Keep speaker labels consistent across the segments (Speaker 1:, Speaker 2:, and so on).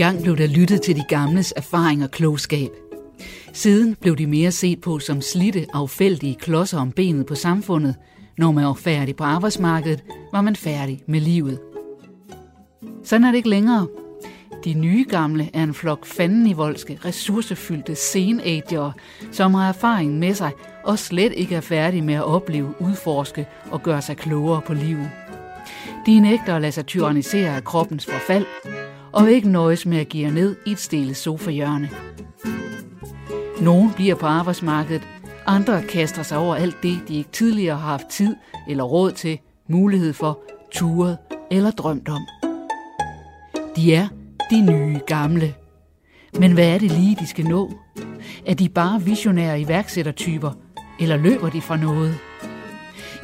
Speaker 1: Engang blev der lyttet til de gamles erfaring og klogskab. Siden blev de mere set på som slitte, affældige klodser om benet på samfundet. Når man var færdig på arbejdsmarkedet, var man færdig med livet. Sådan er det ikke længere. De nye gamle er en flok fandenivoldske, ressourcefyldte senager, som har erfaring med sig og slet ikke er færdige med at opleve, udforske og gøre sig klogere på livet. De nægter at lade sig tyrannisere af kroppens forfald, og ikke nøjes med at give ned i et stille sofahjørne. Nogle bliver på arbejdsmarkedet, andre kaster sig over alt det, de ikke tidligere har haft tid eller råd til, mulighed for, turet eller drømt om. De er de nye gamle. Men hvad er det lige, de skal nå? Er de bare visionære iværksættertyper, eller løber de fra noget?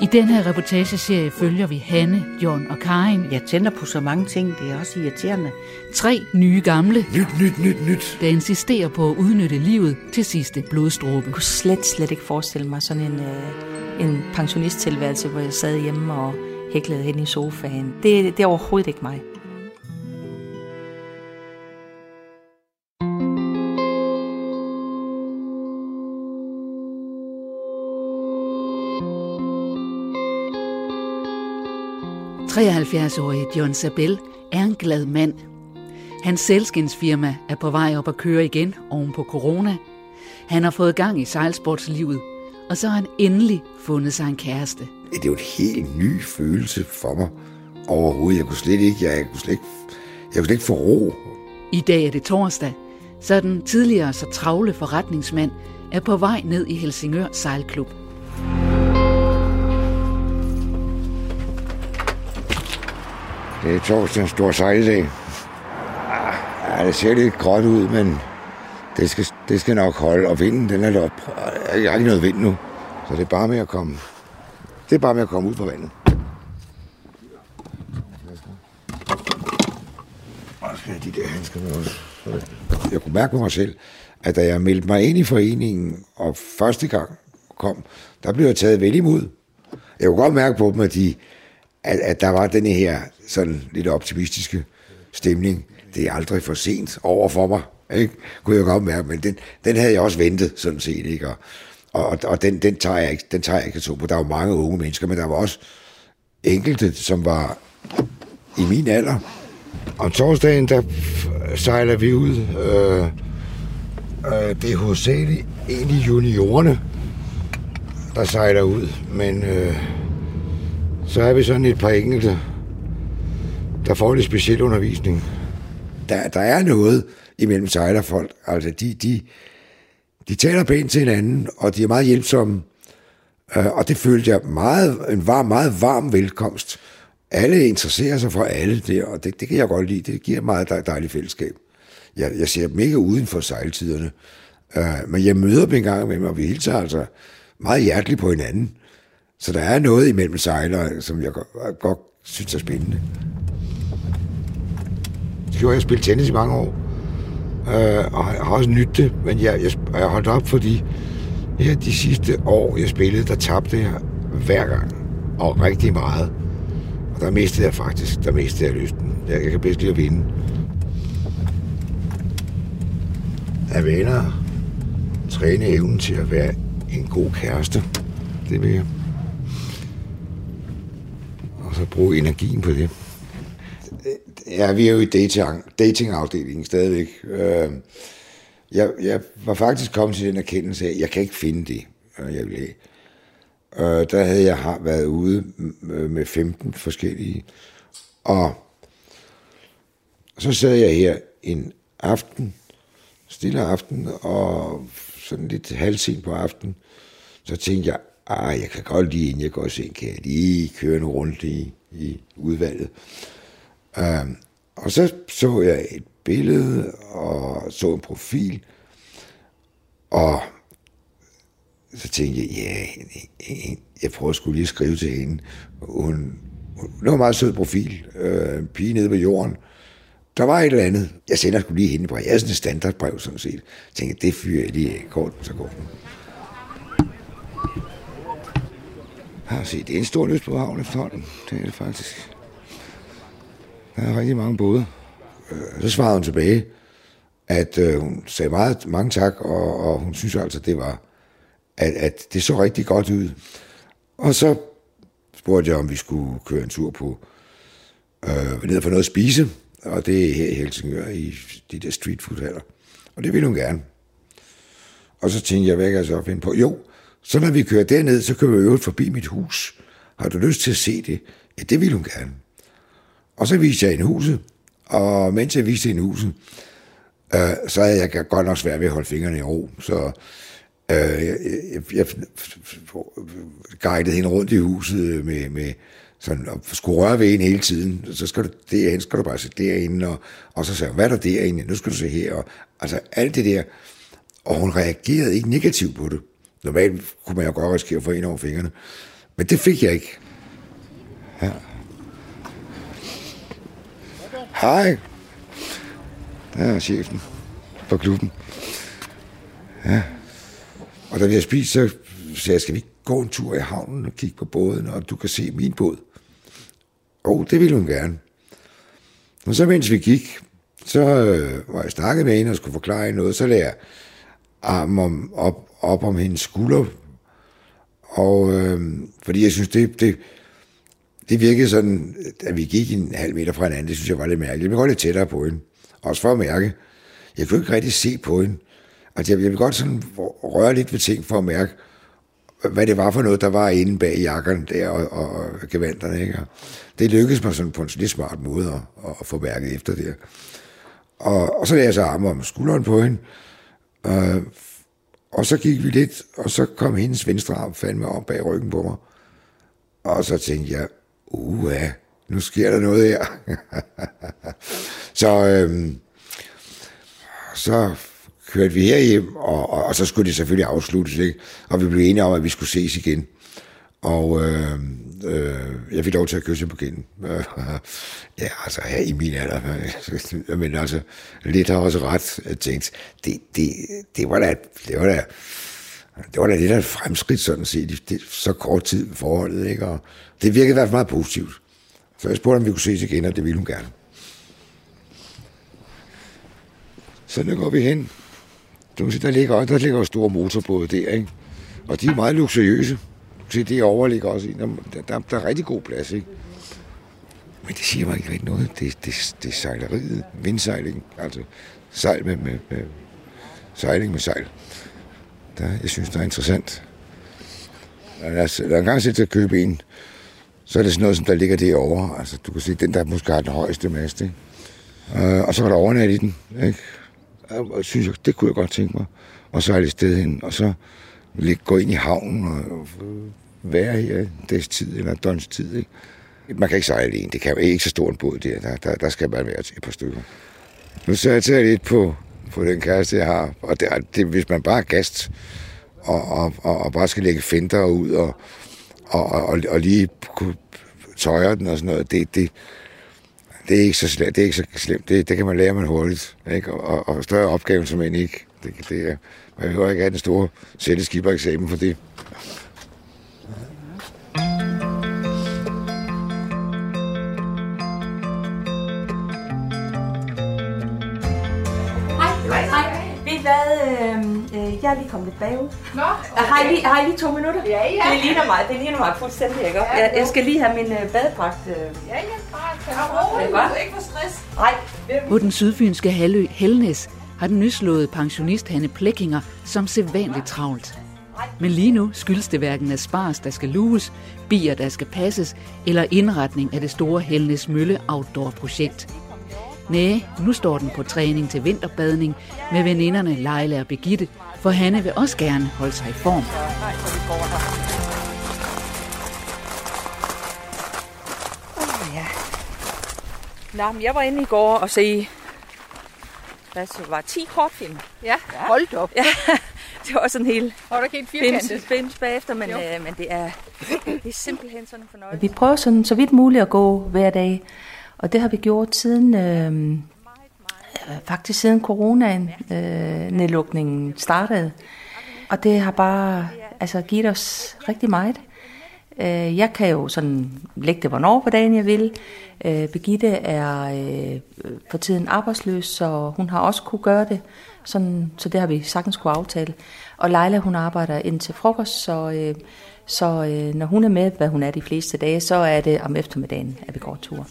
Speaker 1: I den her reportageserie følger vi Hanne, John og Karin.
Speaker 2: Jeg tænder på så mange ting, det er også irriterende.
Speaker 1: Tre nye gamle,
Speaker 3: Nyt, nyt, nyt, nyt.
Speaker 1: der insisterer på at udnytte livet til sidste blodstråbe.
Speaker 2: Jeg kunne slet, slet ikke forestille mig sådan en, øh, en pensionisttilværelse, hvor jeg sad hjemme og hæklede hen i sofaen. Det, det er overhovedet ikke mig.
Speaker 1: – 73-årige John Sabel er en glad mand. Hans selskinsfirma er på vej op at køre igen oven på corona. Han har fået gang i sejlsportslivet, og så har han endelig fundet sig en kæreste.
Speaker 3: Det er jo en helt ny følelse for mig overhovedet. Jeg kunne slet ikke, jeg, kunne slet ikke, jeg kunne slet ikke få ro.
Speaker 1: I dag er det torsdag, så den tidligere så travle forretningsmand er på vej ned i Helsingør Sejlklub.
Speaker 3: Det er torsdag en stor sejldag. Ja, det ser lidt gråt ud, men det skal, det skal nok holde. Og vinden, den er der Jeg har ikke noget vind nu. Så det er bare med at komme, det er bare med at komme ud på vandet. Og skal de der handsker med også. Jeg kunne mærke på mig selv, at da jeg meldte mig ind i foreningen, og første gang kom, der blev jeg taget vel imod. Jeg kunne godt mærke på dem, at, de, at, at der var den her sådan lidt optimistiske stemning. Det er aldrig for sent over for mig, ikke? kunne jeg godt mærke, men den, den havde jeg også ventet, sådan set, ikke? Og, og, og den, den, tager jeg ikke, den tager jeg ikke så på. Der var mange unge mennesker, men der var også enkelte, som var i min alder. Om torsdagen, der sejler vi ud. Øh, øh, det er hovedsageligt egentlig juniorerne, der sejler ud, men øh, så er vi sådan et par enkelte, der får lidt speciel undervisning. Der, der er noget imellem sejlerfolk. Altså, de, de, de taler pænt til hinanden, og de er meget hjælpsomme. Øh, og det følte jeg meget, en varm, meget varm velkomst. Alle interesserer sig for alle der, og det, det kan jeg godt lide. Det giver et meget dej- dejligt fællesskab. Jeg, jeg ser dem ikke uden for sejltiderne, øh, men jeg møder dem en gang med mig, og vi hilser altså meget hjerteligt på hinanden. Så der er noget imellem sejlere, som jeg godt, godt synes er spændende. Det gjorde jeg spille tennis i mange år, øh, og jeg har også nydt det, men jeg, jeg, jeg har holdt op, fordi ja, de sidste år, jeg spillede, der tabte jeg hver gang, og rigtig meget. Og der mistede jeg faktisk, der mistede jeg lysten. Jeg, jeg kan bedst lide at vinde. Jeg venner træne evnen til at være en god kæreste. Det vil jeg. Og så bruge energien på det. Ja, vi er jo i dating, datingafdelingen stadigvæk. Øh, Jeg, jeg var faktisk kommet til den erkendelse af, at jeg kan ikke finde det, øh, jeg vil have. Øh, der havde jeg har været ude øh, med 15 forskellige. Og så sad jeg her en aften, stille aften, og sådan lidt halvsent på aften. Så tænkte jeg, ah, jeg kan godt lige, inden jeg går i seng, kan jeg lige køre en rundt i, i udvalget. Um, og så så jeg et billede og så en profil, og så tænkte jeg, ja, jeg prøver skulle lige skrive til hende. Hun, hun var en meget sød profil, øh, en pige nede på jorden. Der var et eller andet. Jeg sender skulle lige hende på. Jeg er sådan et standardbrev, sådan set. Jeg tænkte, det fyrer jeg lige kort, så går den. Har se, det er en stor lyst på havn efterhånden. Det er det faktisk. Der er rigtig mange både. Øh, så svarede hun tilbage, at øh, hun sagde meget mange tak, og, og hun synes altså, det var, at, at det så rigtig godt ud. Og så spurgte jeg, om vi skulle køre en tur på øh, ned for noget at spise, og det er her i Helsingør i de der street food -haller. Og det ville hun gerne. Og så tænkte jeg, hvad kan jeg så finde på? Jo, så når vi kører derned, så kører vi øvrigt forbi mit hus. Har du lyst til at se det? Ja, det ville hun gerne. Og så viste jeg hende huset, og mens jeg viste hende huset, øh, så havde jeg godt nok svært ved at holde fingrene i ro. Så øh, jeg, jeg, jeg guidede hende rundt i huset med, med sådan, og skulle røre ved en hele tiden. Så skal du derhen, skal du bare se derinde, og, og så sagde hun, hvad er der derinde? Nu skal du se her. Og, altså alt det der. Og hun reagerede ikke negativt på det. Normalt kunne man jo godt risikere at få en over fingrene. Men det fik jeg ikke. Ja. Hej. Der er chefen på klubben. Ja. Og da vi har spist, så sagde jeg, skal vi ikke gå en tur i havnen og kigge på båden, og du kan se min båd? Og oh, det ville hun gerne. Og så mens vi gik, så øh, var jeg snakket med hende og skulle forklare noget, så lagde jeg armen om, op, op om hendes skulder, og øh, fordi jeg synes, det, det, det virkede sådan, at vi gik en halv meter fra hinanden, det synes jeg var lidt mærkeligt. Jeg blev godt lidt tættere på hende, også for at mærke. Jeg kunne ikke rigtig se på hende. Altså, jeg ville godt sådan røre lidt ved ting for at mærke, hvad det var for noget, der var inde bag jakkerne der og, og, og gevanterne. Ikke? Og det lykkedes mig sådan på en lidt smart måde at, at få mærket efter det. Og, og så lagde jeg så armen om skulderen på hende, øh, og så gik vi lidt, og så kom hendes venstre arm fandme op bag ryggen på mig. Og så tænkte jeg, uha, nu sker der noget her. så, øhm, så kørte vi herhjem, og, og, og så skulle det selvfølgelig afsluttes, ikke? Og vi blev enige om, at vi skulle ses igen. Og øh, øh, jeg fik lov til at kysse på kinden. ja, altså her i min alder. Men altså, lidt har også ret øh, jeg tænkt. Det, det, det var da, det var da, det var da lidt af et fremskridt sådan set, det, så kort tid forholdet, ikke? Og det virkede i hvert fald meget positivt. Så jeg spurgte, om vi kunne ses igen, og det ville hun gerne. Så nu går vi hen. Du kan se, der ligger, der ligger jo store motorbåde der, ikke? Og de er meget luksuriøse til det overligger også i. Der, der, der, er rigtig god plads, ikke? Men det siger mig ikke rigtig noget. Det, det, det er sejleriet, vindsejling, altså sejl med, med, med sejling med sejl. Der, jeg synes, det er interessant. Lad os, lad os til at købe en, så er det sådan noget, som der ligger derovre. Altså, du kan se, den der måske har den højeste mast, ikke? Uh, og så var der overnat i den, ikke? Og synes jeg, det kunne jeg godt tænke mig. Og så er det sted hen, og så gå ind i havnen og være her en dags tid eller døgns tid. Ikke? Man kan ikke sejle alene. Det kan jo ikke så stor en båd der. Der, der, der skal man være et par stykker. Nu så jeg lidt på, på den kæreste, jeg har. Og det, det, hvis man bare er gast og, og, og, og bare skal lægge finder ud og, og, og, og lige tøjer den og sådan noget, det, det, det er ikke så slemt. Det, er ikke så slemt. Det, det kan man lære man hurtigt. Ikke? Og, og større opgaven som end ikke. Det, det er, man behøver ikke have den store sætteskibereksamen for det.
Speaker 2: Øhm, øh, jeg er lige kommet lidt bagud. Nå, okay. har, I lige, har I lige to minutter?
Speaker 4: Ja, ja.
Speaker 2: Det ligner mig, det ligner mig fuldstændig, ikke? Ja, jeg, jeg skal lige have min øh, badedragt. Øh.
Speaker 4: Ja, ja, bare tag ja, ikke for stress.
Speaker 2: Nej.
Speaker 1: På den sydfynske halvø Helnes har den nyslåede pensionist Hanne Plekkinger som sædvanligt travlt. Men lige nu skyldes det hverken spars der skal luges, bier, der skal passes, eller indretning af det store Helnes Mølle Outdoor-projekt. Næh, nu står den på træning til vinterbadning med veninderne Leila og Begitte, for Hanne vil også gerne holde sig i form.
Speaker 2: ja. Nå, men jeg var inde i går og se, så var 10 kortfilm.
Speaker 4: Ja, hold op.
Speaker 2: Ja, det var sådan helt
Speaker 4: var der helt firkantet.
Speaker 2: Findes bagefter, men, øh, men det, er, det er simpelthen sådan en fornøjelse. Vi prøver sådan, så vidt muligt at gå hver dag, og det har vi gjort siden, øh, faktisk siden coronaen, øh, nedlukningen startede. Og det har bare altså, givet os rigtig meget.
Speaker 5: Øh, jeg kan jo sådan lægge det, hvornår på dagen jeg vil. Øh, Begitte er øh, for tiden arbejdsløs, så hun har også kunne gøre det. Sådan, så det har vi sagtens kunne aftale. Og Leila, hun arbejder ind til frokost, så øh, så øh, når hun er med, hvad hun er de fleste dage, så er det om eftermiddagen, at vi går tur.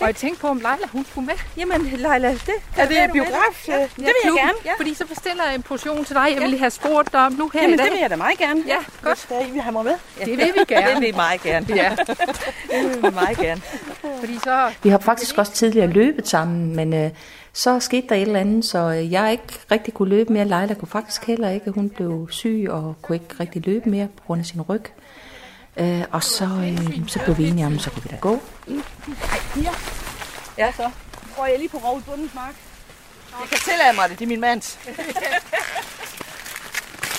Speaker 4: Og jeg tænkte på, om Leila hun skulle med.
Speaker 5: Jamen Leila, det
Speaker 4: er det biograf? Ja, det vil jeg gerne. Ja. Fordi så bestiller jeg en portion til dig. Jeg vil have spurgt dig om nu her
Speaker 6: Jamen,
Speaker 4: i dag.
Speaker 6: det vil jeg da meget gerne.
Speaker 4: Ja, godt.
Speaker 6: Skal I vil have mig med?
Speaker 4: Ja. Det vil vi gerne.
Speaker 6: det vil vi meget gerne.
Speaker 4: Ja.
Speaker 6: det vil vi meget gerne.
Speaker 4: Fordi så...
Speaker 5: Vi har faktisk også tidligere løbet sammen, men øh, så skete der et eller andet, så øh, jeg ikke rigtig kunne løbe mere. Leila kunne faktisk heller ikke. Hun blev syg og kunne ikke rigtig løbe mere på grund af sin ryg. Øh, og så, øh, så blev vi enige om, så kunne vi da gå.
Speaker 6: Ja. Ja, så går jeg lige på Rovs Bundens mark. Jeg kan tillade mig det, det er min mands.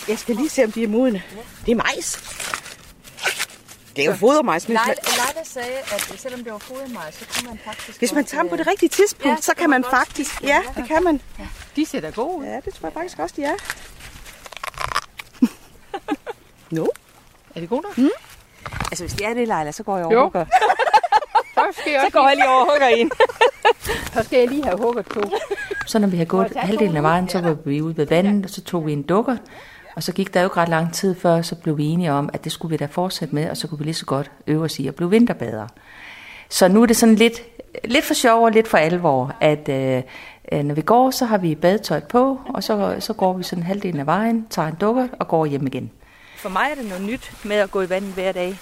Speaker 6: Jeg skal lige se, om de er modne. Det er majs. Det er jo fodermajs.
Speaker 5: Leila, Leila sagde, at selvom det var fodermajs, så kunne man faktisk...
Speaker 6: Hvis man tager dem på det rigtige tidspunkt,
Speaker 5: Ja,
Speaker 6: så
Speaker 5: det
Speaker 6: kan man faktisk... Ja,
Speaker 5: ja.
Speaker 6: det kan man.
Speaker 4: De ser da gode ud.
Speaker 6: Ja, det tror jeg faktisk også, de er. no.
Speaker 4: Er det gode nok?
Speaker 6: Mm. Altså, hvis de er det, Leila, så går jeg over og hugger.
Speaker 4: Så skal, jeg
Speaker 6: Så
Speaker 4: også
Speaker 6: går jeg lige over og hugger en.
Speaker 4: så skal jeg lige have hugget to.
Speaker 5: Så når vi har gået halvdelen af vejen, så var vi ude ved vandet, og så tog vi en dukker. Og så gik der jo ikke ret lang tid før, så blev vi enige om, at det skulle vi da fortsætte med, og så kunne vi lige så godt øve os i at blive vinterbadere. Så nu er det sådan lidt, lidt for sjov og lidt for alvor, at øh, øh, når vi går, så har vi badetøj på, og så, så går vi sådan halvdelen af vejen, tager en dukker og går hjem igen.
Speaker 6: For mig er det noget nyt med at gå i vandet hver dag.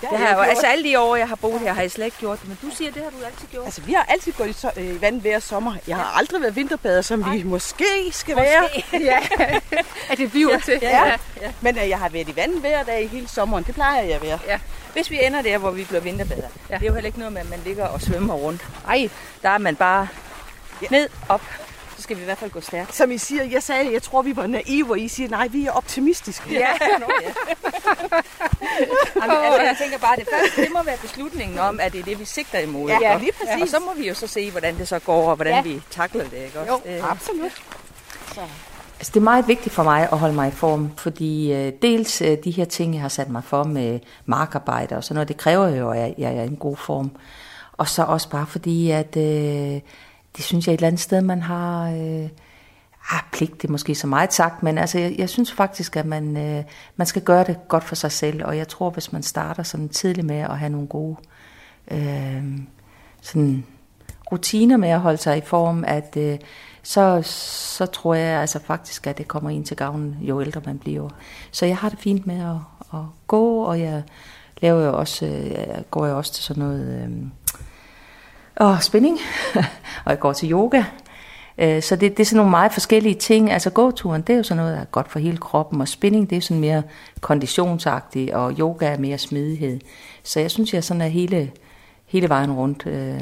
Speaker 6: Det har jeg jo, altså alle de år, jeg har boet her, har jeg slet ikke gjort det. Men du siger, det har du altid gjort. Altså, vi har altid gået i, so- øh, i vandet hver sommer. Jeg har aldrig været vinterbader, som vi måske skal være.
Speaker 4: ja, at det bliver til.
Speaker 6: Ja, ja. Men øh, jeg har været i vandet hver dag hele sommeren. Det plejer jeg at være.
Speaker 4: Ja.
Speaker 6: Hvis vi ender der, hvor vi bliver vinterbader.
Speaker 4: Ja.
Speaker 6: Ja. Det er jo heller ikke noget med, at man ligger og svømmer rundt.
Speaker 4: Ej,
Speaker 6: Der er man bare ned, op. Så skal vi i hvert fald gå stærkt. Som I siger, jeg sagde, jeg tror, vi var naive, og I siger, nej, vi er optimistiske.
Speaker 4: ja.
Speaker 6: Nå, ja. Jamen, altså, jeg tænker bare, det første, det må være beslutningen om, at det er det, vi sigter imod.
Speaker 4: Ja,
Speaker 6: Og
Speaker 4: lige præcis.
Speaker 6: Og så må vi jo så se, hvordan det så går, og hvordan
Speaker 4: Ja.
Speaker 6: vi takler det. Ikke? også?
Speaker 4: Jo,
Speaker 6: det,
Speaker 4: absolut.
Speaker 5: Altså, det er meget vigtigt for mig at holde mig i form, fordi øh, dels øh, de her ting, jeg har sat mig for med markarbejde og sådan noget, det kræver jo, at jeg, jeg er i en god form. Og så også bare fordi, at øh, det synes jeg et eller andet sted, man har... Øh, Ah, pligt, det er måske så meget sagt, men altså, jeg, jeg synes faktisk, at man, øh, man skal gøre det godt for sig selv, og jeg tror, hvis man starter sådan tidligt med at have nogle gode øh, sådan rutiner med at holde sig i form, at øh, så, så tror jeg altså faktisk, at det kommer ind til gavn, jo ældre man bliver. Så jeg har det fint med at, at gå, og jeg laver jo også, øh, jeg går jo også til sådan noget øh, og spænding, og jeg går til yoga. Øh, så det, det er sådan nogle meget forskellige ting. Altså gåturen, det er jo sådan noget, der er godt for hele kroppen, og spinning, det er sådan mere konditionsagtigt, og yoga er mere smidighed. Så jeg synes, jeg sådan er hele, hele vejen rundt øh,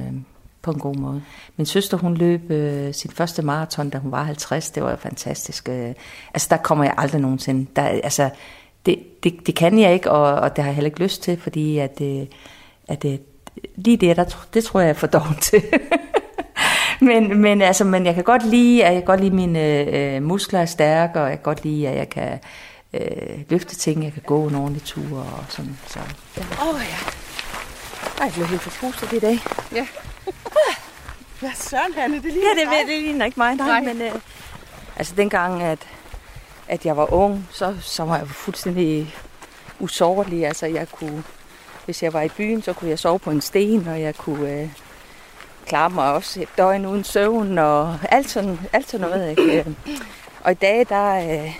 Speaker 5: på en god måde. Min søster, hun løb øh, sin første maraton, da hun var 50. Det var jo fantastisk. Øh, altså, der kommer jeg aldrig nogensinde. Der, altså, det, det, det kan jeg ikke, og, og det har jeg heller ikke lyst til, fordi at, øh, at øh, lige det, der, det tror jeg, jeg er for doven til. men, men, altså, men jeg kan godt lide, at jeg kan godt lide, mine øh, muskler er stærke, og jeg kan godt lide, at jeg kan øh, løfte ting, jeg kan gå en ordentlig tur og sådan. Så, ja.
Speaker 6: Åh, oh, ja. Ej, jeg blev helt forpustet i dag.
Speaker 4: Ja.
Speaker 6: Hvad søren, Hanne? Det Ja, ligner det, ved, det ligner ikke mig, nej.
Speaker 4: Nej.
Speaker 6: Men, øh, altså, dengang, at, at jeg var ung, så, så var jeg fuldstændig usårlig. Altså, jeg kunne, hvis jeg var i byen, så kunne jeg sove på en sten, og jeg kunne øh, klare mig også et døgn uden søvn, og alt sådan, alt sådan noget. Ikke? Øh, og i dag, der... Øh,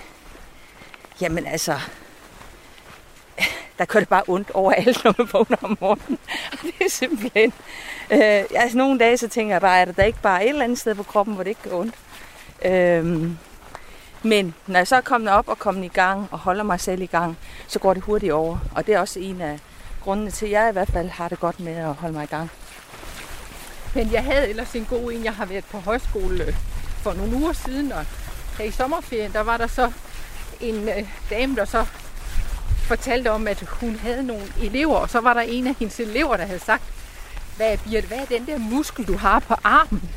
Speaker 6: jamen altså... Der kører det bare ondt overalt, når man vågner om morgenen. Og det er simpelthen... Øh, altså nogle dage, så tænker jeg bare, er der da ikke bare et eller andet sted på kroppen, hvor det ikke gør ondt? Øh, men når jeg så er kommet op og kommet i gang og holder mig selv i gang, så går det hurtigt over. Og det er også en af grundene til, at jeg i hvert fald har det godt med at holde mig i gang.
Speaker 4: Men jeg havde ellers en god en. Jeg har været på højskole øh, for nogle uger siden, og her i sommerferien, der var der så en øh, dame, der så fortalte om, at hun havde nogle elever, og så var der en af hendes elever, der havde sagt, hvad, Birte, hvad er den der muskel, du har på armen?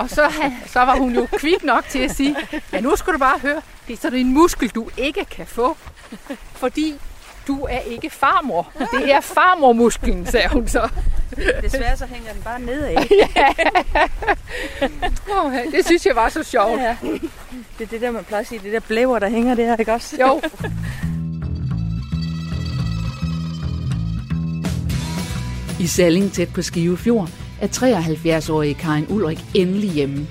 Speaker 4: og så, øh, så var hun jo kvik nok til at sige, ja nu skal du bare høre, det er sådan en muskel, du ikke kan få. Fordi du er ikke farmor. Det er farmormusklen, sagde hun så.
Speaker 5: Desværre så hænger den bare nedad.
Speaker 4: ja. det synes jeg var så sjovt. Ja,
Speaker 5: Det er det der, man plejer at sige, det der blæver, der hænger der, ikke også?
Speaker 4: Jo.
Speaker 1: I Salling tæt på Skivefjord er 73-årige Karin Ulrik endelig hjemme.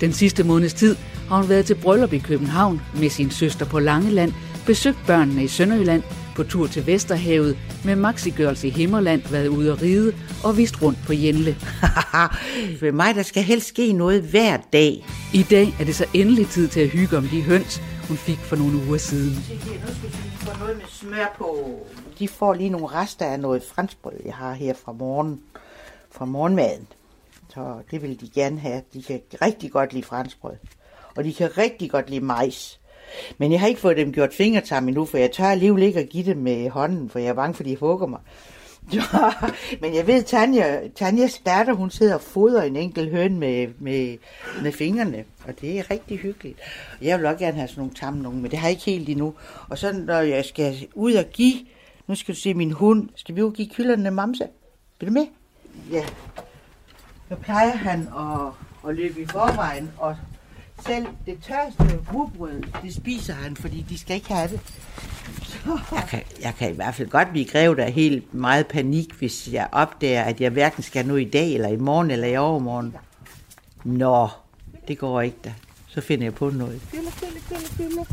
Speaker 1: Den sidste måneds tid har hun været til bryllup i København med sin søster på Langeland, besøgt børnene i Sønderjylland, på tur til Vesterhavet, med Maxi Girls i Himmerland været ude at ride og vist rundt på Jenle.
Speaker 7: For mig, der skal helst ske noget hver dag.
Speaker 1: I dag er det så endelig tid til at hygge om de høns, hun fik for nogle uger siden. Nu
Speaker 7: skal vi få noget med smør på. De får lige nogle rester af noget franskbrød, jeg har her fra morgen, fra morgenmaden. Så det vil de gerne have. De kan rigtig godt lide franskbrød. Og de kan rigtig godt lide majs. Men jeg har ikke fået dem gjort fingertarm endnu, for jeg tør alligevel ikke at give dem med hånden, for jeg er bange for, de hugger mig. men jeg ved, Tanja, Tanjas datter, hun sidder og fodrer en enkelt høn med, med, med fingrene, og det er rigtig hyggeligt. Jeg vil også gerne have sådan nogle tam nogen, men det har jeg ikke helt endnu. Og så når jeg skal ud og give, nu skal du se min hund, skal vi jo give kylderne mamse? Vil du med? Ja. Så plejer han at, at løbe i forvejen, og selv det tørste rugbrød, det spiser han, fordi de skal ikke have det. Så. Jeg, kan, jeg kan i hvert fald godt blive grevet af helt meget panik, hvis jeg opdager, at jeg hverken skal nu i dag, eller i morgen, eller i overmorgen. Nå, det går ikke da. Så finder jeg på noget. Kylde, kylde, kylde, kylde.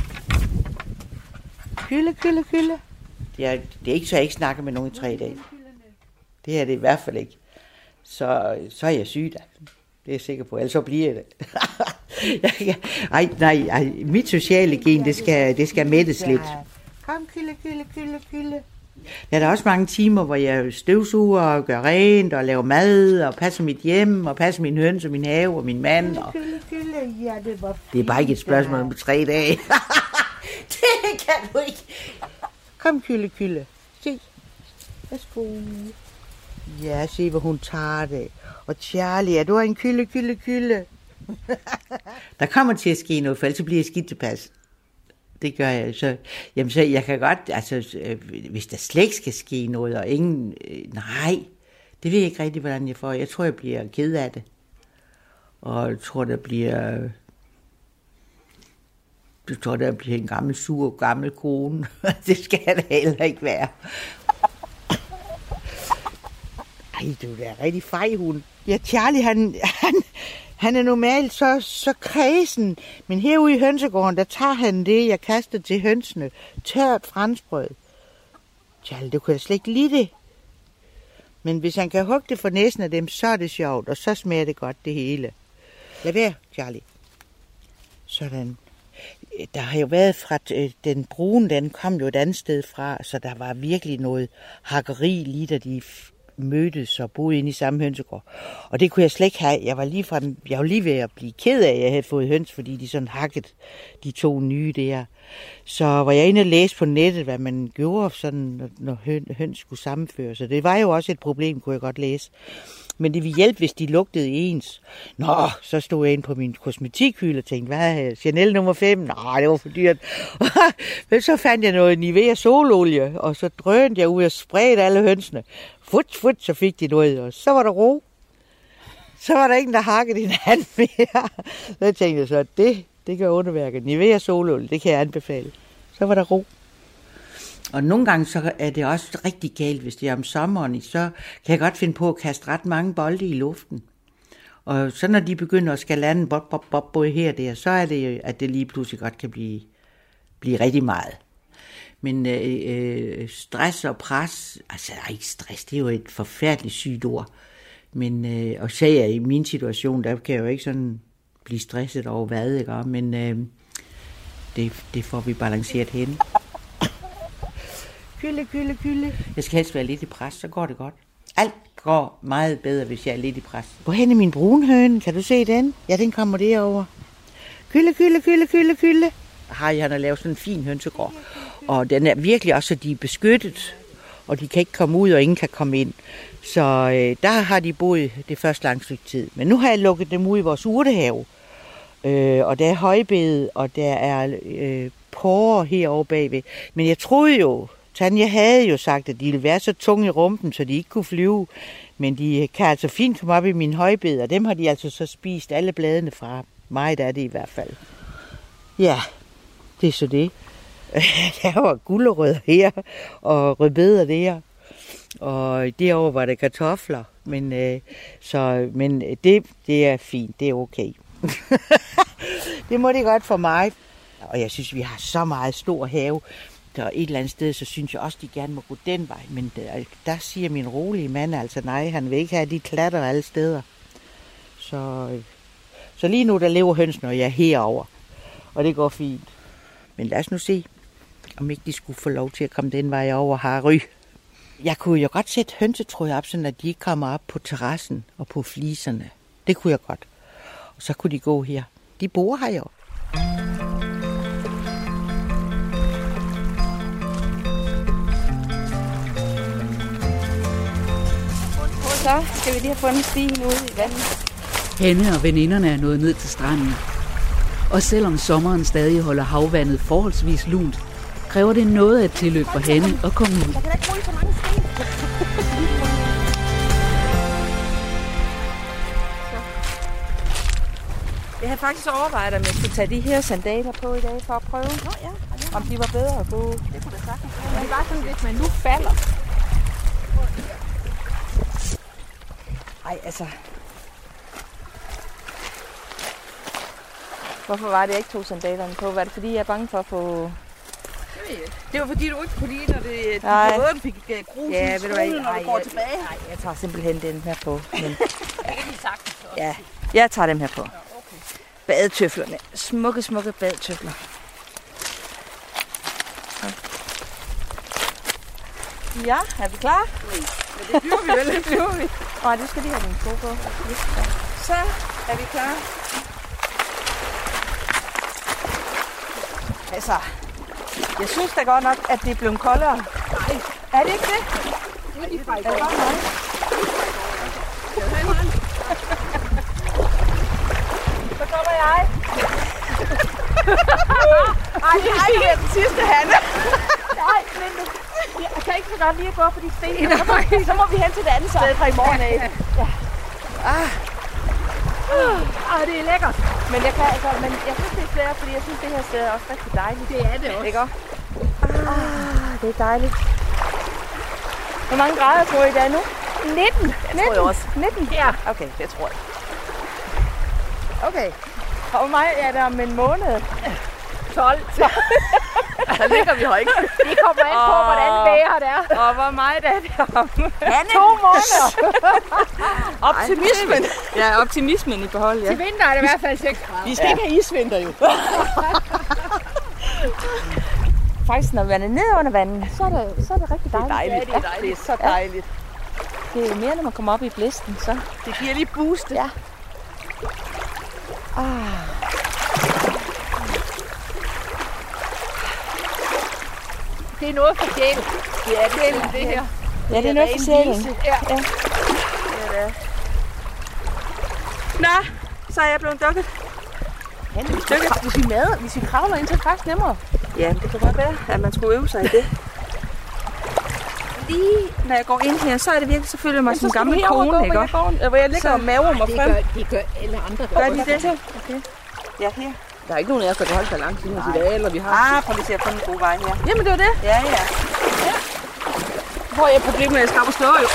Speaker 7: Kylde, kylde, kylde. Det er, det er ikke så, jeg ikke snakker med nogen i tre dage. Det er det i hvert fald ikke. Så, så er jeg syg da. Det er jeg sikker på, ellers så bliver det. ej, nej, ej, mit sociale gen, det skal, det skal mættes lidt. Kom, kylde, kylde, kylde, kylde. Der er også mange timer, hvor jeg støvsuger og gør rent og laver mad og passer mit hjem og passer min høns og min have og min mand. Og... Kylde, kylde, ja, det, var fint, det er bare ikke et spørgsmål om tre dage. det kan du ikke. Kom, kylde, kylde. Se. Værsgo. Ja, se hvor hun tager det. Og Charlie, er du en kylde, kylde, kylde? der kommer til at ske noget, for ellers bliver jeg skidt tilpas. Det gør jeg. Så, jamen, så jeg kan godt, altså, øh, hvis der slet ikke skal ske noget, og ingen, øh, nej, det ved jeg ikke rigtig, hvordan jeg får. Jeg tror, jeg bliver ked af det. Og jeg tror, der bliver, jeg tror, der bliver en gammel, sur, gammel kone. det skal det heller ikke være. Ej, du er rigtig fej, hun. Ja, Charlie, han, han, han er normalt så, så kredsen, men herude i hønsegården, der tager han det, jeg kaster til hønsene. Tørt franskbrød. Charlie, du kan slet ikke lide det. Men hvis han kan hugge det for næsen af dem, så er det sjovt, og så smager det godt det hele. Lad være, Charlie. Sådan. Der har jo været fra øh, den brune, den kom jo et andet sted fra, så der var virkelig noget hakkeri lige da de mødtes og boede inde i samme hønsegård. Og det kunne jeg slet ikke have. Jeg var lige, fra, jeg var lige ved at blive ked af, at jeg havde fået høns, fordi de sådan hakket de to nye der. Så var jeg inde og læse på nettet, hvad man gjorde, sådan, når høns skulle sammenføres. Så det var jo også et problem, kunne jeg godt læse. Men det ville hjælpe, hvis de lugtede ens. Nå, så stod jeg ind på min kosmetikhylde og tænkte, hvad er Chanel nummer 5? Nej, det var for dyrt. Men så fandt jeg noget Nivea sololie, og så drønte jeg ud og spredte alle hønsene. Fut, fut, så fik de noget, og så var der ro. Så var der ingen, der hakkede hinanden mere. Så tænkte jeg så, det, det gør underværket. Nivea solol, det kan jeg anbefale. Så var der ro. Og nogle gange så er det også rigtig galt, hvis det er om sommeren, så kan jeg godt finde på at kaste ret mange bolde i luften. Og så når de begynder at skal lande bop, bop, bop, både her og der, så er det, at det lige pludselig godt kan blive, blive rigtig meget. Men øh, øh, stress og pres, altså ikke stress, det er jo et forfærdeligt sygt ord. Men, øh, og sagde jeg i min situation, der kan jeg jo ikke sådan blive stresset over hvad, ikke? men øh, det, det får vi balanceret hen. Kylde, kylde, kylde. Jeg skal helst være lidt i pres, så går det godt. Alt går meget bedre, hvis jeg er lidt i pres. Hvor hen er min brunhøne? Kan du se den? Ja, den kommer derover. Kylde, kylde, kylde, kylde, kylde. Har jeg har lavet sådan en fin hønsegård. Og den er virkelig også, at de er beskyttet, og de kan ikke komme ud, og ingen kan komme ind. Så øh, der har de boet det første langt stykke tid. Men nu har jeg lukket dem ud i vores urtehave. Øh, og der er højbede, og der er øh, porre herovre bagved. Men jeg troede jo, Tanja havde jo sagt, at de ville være så tunge i rumpen, så de ikke kunne flyve. Men de kan altså fint komme op i min højbed, og dem har de altså så spist alle bladene fra. Meget er det i hvert fald. Ja, det er så det. der var gulerødder her, og rødbeder der. Og derovre var der kartofler. Men, øh, så, men det, det er fint, det er okay. det må det godt for mig. Og jeg synes, vi har så meget stor have. Der et eller andet sted, så synes jeg også, de gerne må gå den vej. Men der, der siger min rolige mand altså nej, han vil ikke have de klatter alle steder. Så, øh, så lige nu, der lever hønsene, og jeg er herover. Og det går fint. Men lad os nu se, om ikke de skulle få lov til at komme den vej over Harry. Jeg kunne jo godt sætte hønsetråd op, så de ikke kommer op på terrassen og på fliserne. Det kunne jeg godt. Og så kunne de gå her. De bor her jo.
Speaker 5: Så skal vi lige have fundet stigen ude i vandet.
Speaker 1: Hanne og veninderne er nået ned til stranden. Og selvom sommeren stadig holder havvandet forholdsvis lunt, kræver det noget af et tilløb for Hanne at komme ud.
Speaker 5: Jeg havde faktisk overvejet, om jeg skulle tage de her sandaler på i dag for at prøve, Nå, ja. om de var bedre at gå. Det kunne da sagtens
Speaker 4: være. Det var sådan lidt, man nu falder.
Speaker 5: Ej, altså. Hvorfor var det, jeg ikke tog sandalerne på? Var det fordi, jeg er bange for at få...
Speaker 6: Det var fordi, du ikke kunne lide, når det, Nej. de fik uh, grus ja, i skolen, når du går tilbage.
Speaker 5: Nej, jeg tager simpelthen den her på. Men...
Speaker 6: ja, det er sagtens også.
Speaker 5: Ja, jeg tager dem her på. Ja, okay. Badetøflerne. Smukke, smukke badetøfler. Ja, er vi klar?
Speaker 6: Nej, men det bliver vi vel.
Speaker 5: det bliver vi. Nej, du skal lige have din sko på. Så er vi klar. Altså, jeg synes da godt nok, at det er blevet koldere.
Speaker 6: Nej.
Speaker 5: Er det ikke det?
Speaker 6: Det er de fra i
Speaker 5: går. Så kommer jeg.
Speaker 6: Ej, det er den sidste, Hanne.
Speaker 5: Nej, men jeg kan ikke så godt lige at gå på de sten. Så må, så må vi hen til det andet sted fra i morgen af. Ja. Ah.
Speaker 6: Ah, det er lækkert.
Speaker 5: Men jeg, kan, altså, men jeg synes, det er svært, fordi jeg synes, det her sted er også rigtig dejligt.
Speaker 6: Det er det også.
Speaker 5: Ikke det er dejligt. Hvor mange grader tror I, der er nu? 19. 19.
Speaker 6: Jeg tror jeg også.
Speaker 5: 19?
Speaker 6: Ja.
Speaker 5: Okay, det tror jeg. Okay. Og meget er der om en måned?
Speaker 6: 12. Så ligger vi her ikke.
Speaker 4: Vi kommer ind på, hvordan vejret er.
Speaker 5: Og hvor meget er det om?
Speaker 6: Hanne.
Speaker 5: To måneder.
Speaker 6: Optimismen.
Speaker 5: Ja, optimismen i behold, ja.
Speaker 4: Til vinter er det i hvert fald 6 grader.
Speaker 6: Vi skal ja. ikke have isvinter jo.
Speaker 5: Faktisk, når man er nede under vandet, så er det, så er det rigtig dejligt.
Speaker 6: Det er dejligt.
Speaker 5: Ja,
Speaker 6: det er dejligt. Det er så dejligt.
Speaker 5: Ja. Det er mere, når man kommer op i blæsten, så.
Speaker 6: Det giver lige boost.
Speaker 5: Ja. Ah.
Speaker 4: Det er noget for sjælen.
Speaker 6: Det er det, det, det her.
Speaker 5: Ja, det er noget for sjælen.
Speaker 6: Ja.
Speaker 5: ja.
Speaker 6: Er det.
Speaker 5: Nå, så er jeg blevet dukket.
Speaker 6: Ja, hvis, vi, hvis vi mader, hvis vi kravler ind, så er det faktisk nemmere.
Speaker 5: Ja, det kan godt være, at man skulle øve sig i det. Lige når jeg går ind her, så er det virkelig, så føler jeg mig som en gammel kone, ikke?
Speaker 6: Hvor jeg ligger og maver mig
Speaker 4: det
Speaker 6: frem.
Speaker 4: gør, det gør alle andre.
Speaker 5: Gør de det? Okay. Ja, her.
Speaker 6: Der er ikke nogen af os, der kan holde balancen her i dag, eller vi har...
Speaker 5: Ah, prøv lige at finde en god vej her.
Speaker 6: Jamen, det var det.
Speaker 5: Ja, ja.
Speaker 6: ja. Hvor er jeg problemet med, at jeg skal op og slå jo.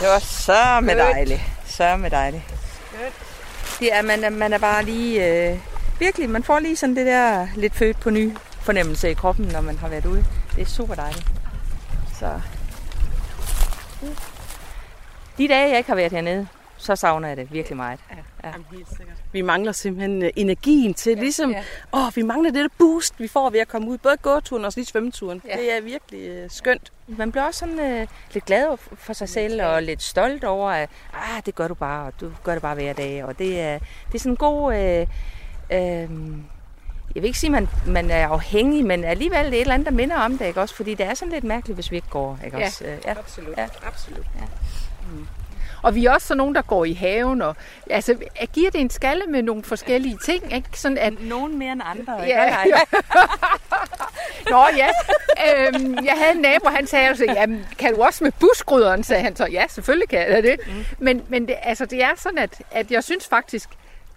Speaker 5: Det var så med dejligt. Så med dejligt. Det er, man, man er bare lige... Øh, virkelig, man får lige sådan det der lidt født på ny fornemmelse i kroppen, når man har været ude. Det er super dejligt. Så... Mm. De dage, jeg ikke har været hernede, så savner jeg det virkelig meget.
Speaker 6: Ja, ja. Jamen, helt sikkert. Vi mangler simpelthen uh, energien til, ja, ligesom, ja. åh, vi mangler det der boost, vi får ved at komme ud. Både gåturen og lige svømmeturen. Ja. Det er virkelig uh, skønt.
Speaker 5: Man bliver også sådan uh, lidt glad for sig selv og lidt stolt over, at ah, det gør du bare, og du gør det bare hver dag. Og det er, det er sådan en god... Uh, uh, jeg vil ikke sige, at man, man er afhængig, men alligevel det er et eller andet, der minder om det, ikke også? Fordi det er sådan lidt mærkeligt, hvis vi ikke går, ikke
Speaker 6: ja,
Speaker 5: også?
Speaker 6: Ja, absolut. Ja. absolut. Ja.
Speaker 5: Mm.
Speaker 4: Og vi er også sådan nogen, der går i haven, og altså, giver det en skalle med nogle forskellige ting, ikke? Sådan
Speaker 5: at... Nogen mere end andre,
Speaker 4: ikke? Ja, ja. Nå ja, øhm, jeg havde en nabo, han sagde altså, jamen, kan du også med busgryderen, sagde han så. Ja, selvfølgelig kan jeg det. Mm. Men, men det, altså, det er sådan, at, at jeg synes faktisk,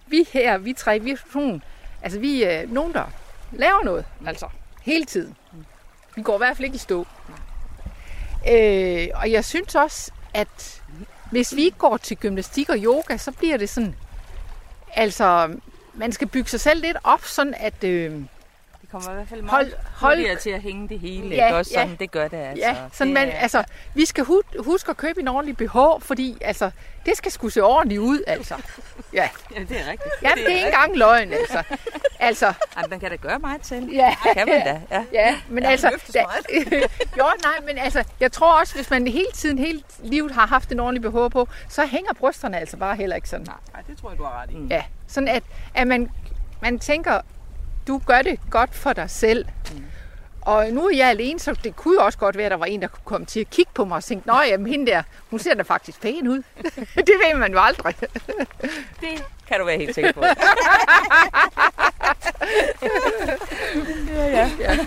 Speaker 4: vi her, vi tre, vi er sådan, altså vi er nogen, der laver noget, altså, hele tiden. Vi går i hvert fald ikke i stå. Øh, og jeg synes også, at hvis vi ikke går til gymnastik og yoga, så bliver det sådan, altså, man skal bygge sig selv lidt op, sådan at... Øh,
Speaker 5: det kommer i hvert fald meget hold, hold, til at hænge det hele, ja, ikke? Også sådan, ja, det gør det altså.
Speaker 4: Ja, sådan det man, altså, vi skal huske at købe en ordentlig BH, fordi altså, det skal sgu se ordentligt ud, altså.
Speaker 5: Ja, ja det er rigtigt.
Speaker 4: Ja, det er, det er ikke engang løgn, altså. altså.
Speaker 5: Ja, man kan da gøre meget til. Ja, det kan man da.
Speaker 4: Ja, ja men ja, altså... Da, jo, nej, men altså, jeg tror også, hvis man hele tiden, hele livet har haft en ordentlig BH på, så hænger brysterne altså bare heller ikke sådan.
Speaker 6: Nej, det tror jeg, du har ret i.
Speaker 4: Ja, sådan at, at man, man tænker, du gør det godt for dig selv. Mm. Og nu er jeg alene, så det kunne jo også godt være, at der var en, der kunne komme til at kigge på mig og tænke, Nå, jamen hende der, hun ser da faktisk pæn ud. det ved man jo aldrig.
Speaker 5: det kan du være helt sikker på.
Speaker 6: ja, ja. ja.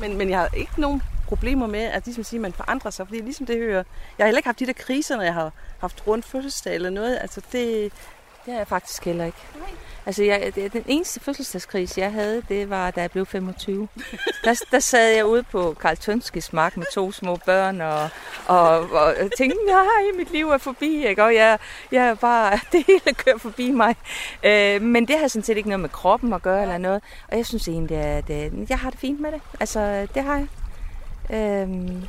Speaker 6: Men, men jeg har ikke nogen problemer med, at ligesom siger, at man forandrer sig. Fordi ligesom det hører, jeg har heller ikke haft de der kriser, når jeg har haft rundt fødselsdag eller noget. Altså det,
Speaker 5: det har jeg faktisk heller ikke. Nej. Altså, jeg, den eneste fødselsdagskris, jeg havde, det var, da jeg blev 25. der, der sad jeg ude på Karl Tønskis mark med to små børn, og, og, og tænkte, nej, mit liv er forbi, ikke? og jeg, jeg er bare, det hele kører forbi mig. Øh, men det har sådan set ikke noget med kroppen at gøre eller noget, og jeg synes egentlig, at øh, jeg har det fint med det. Altså, det har jeg. Øh,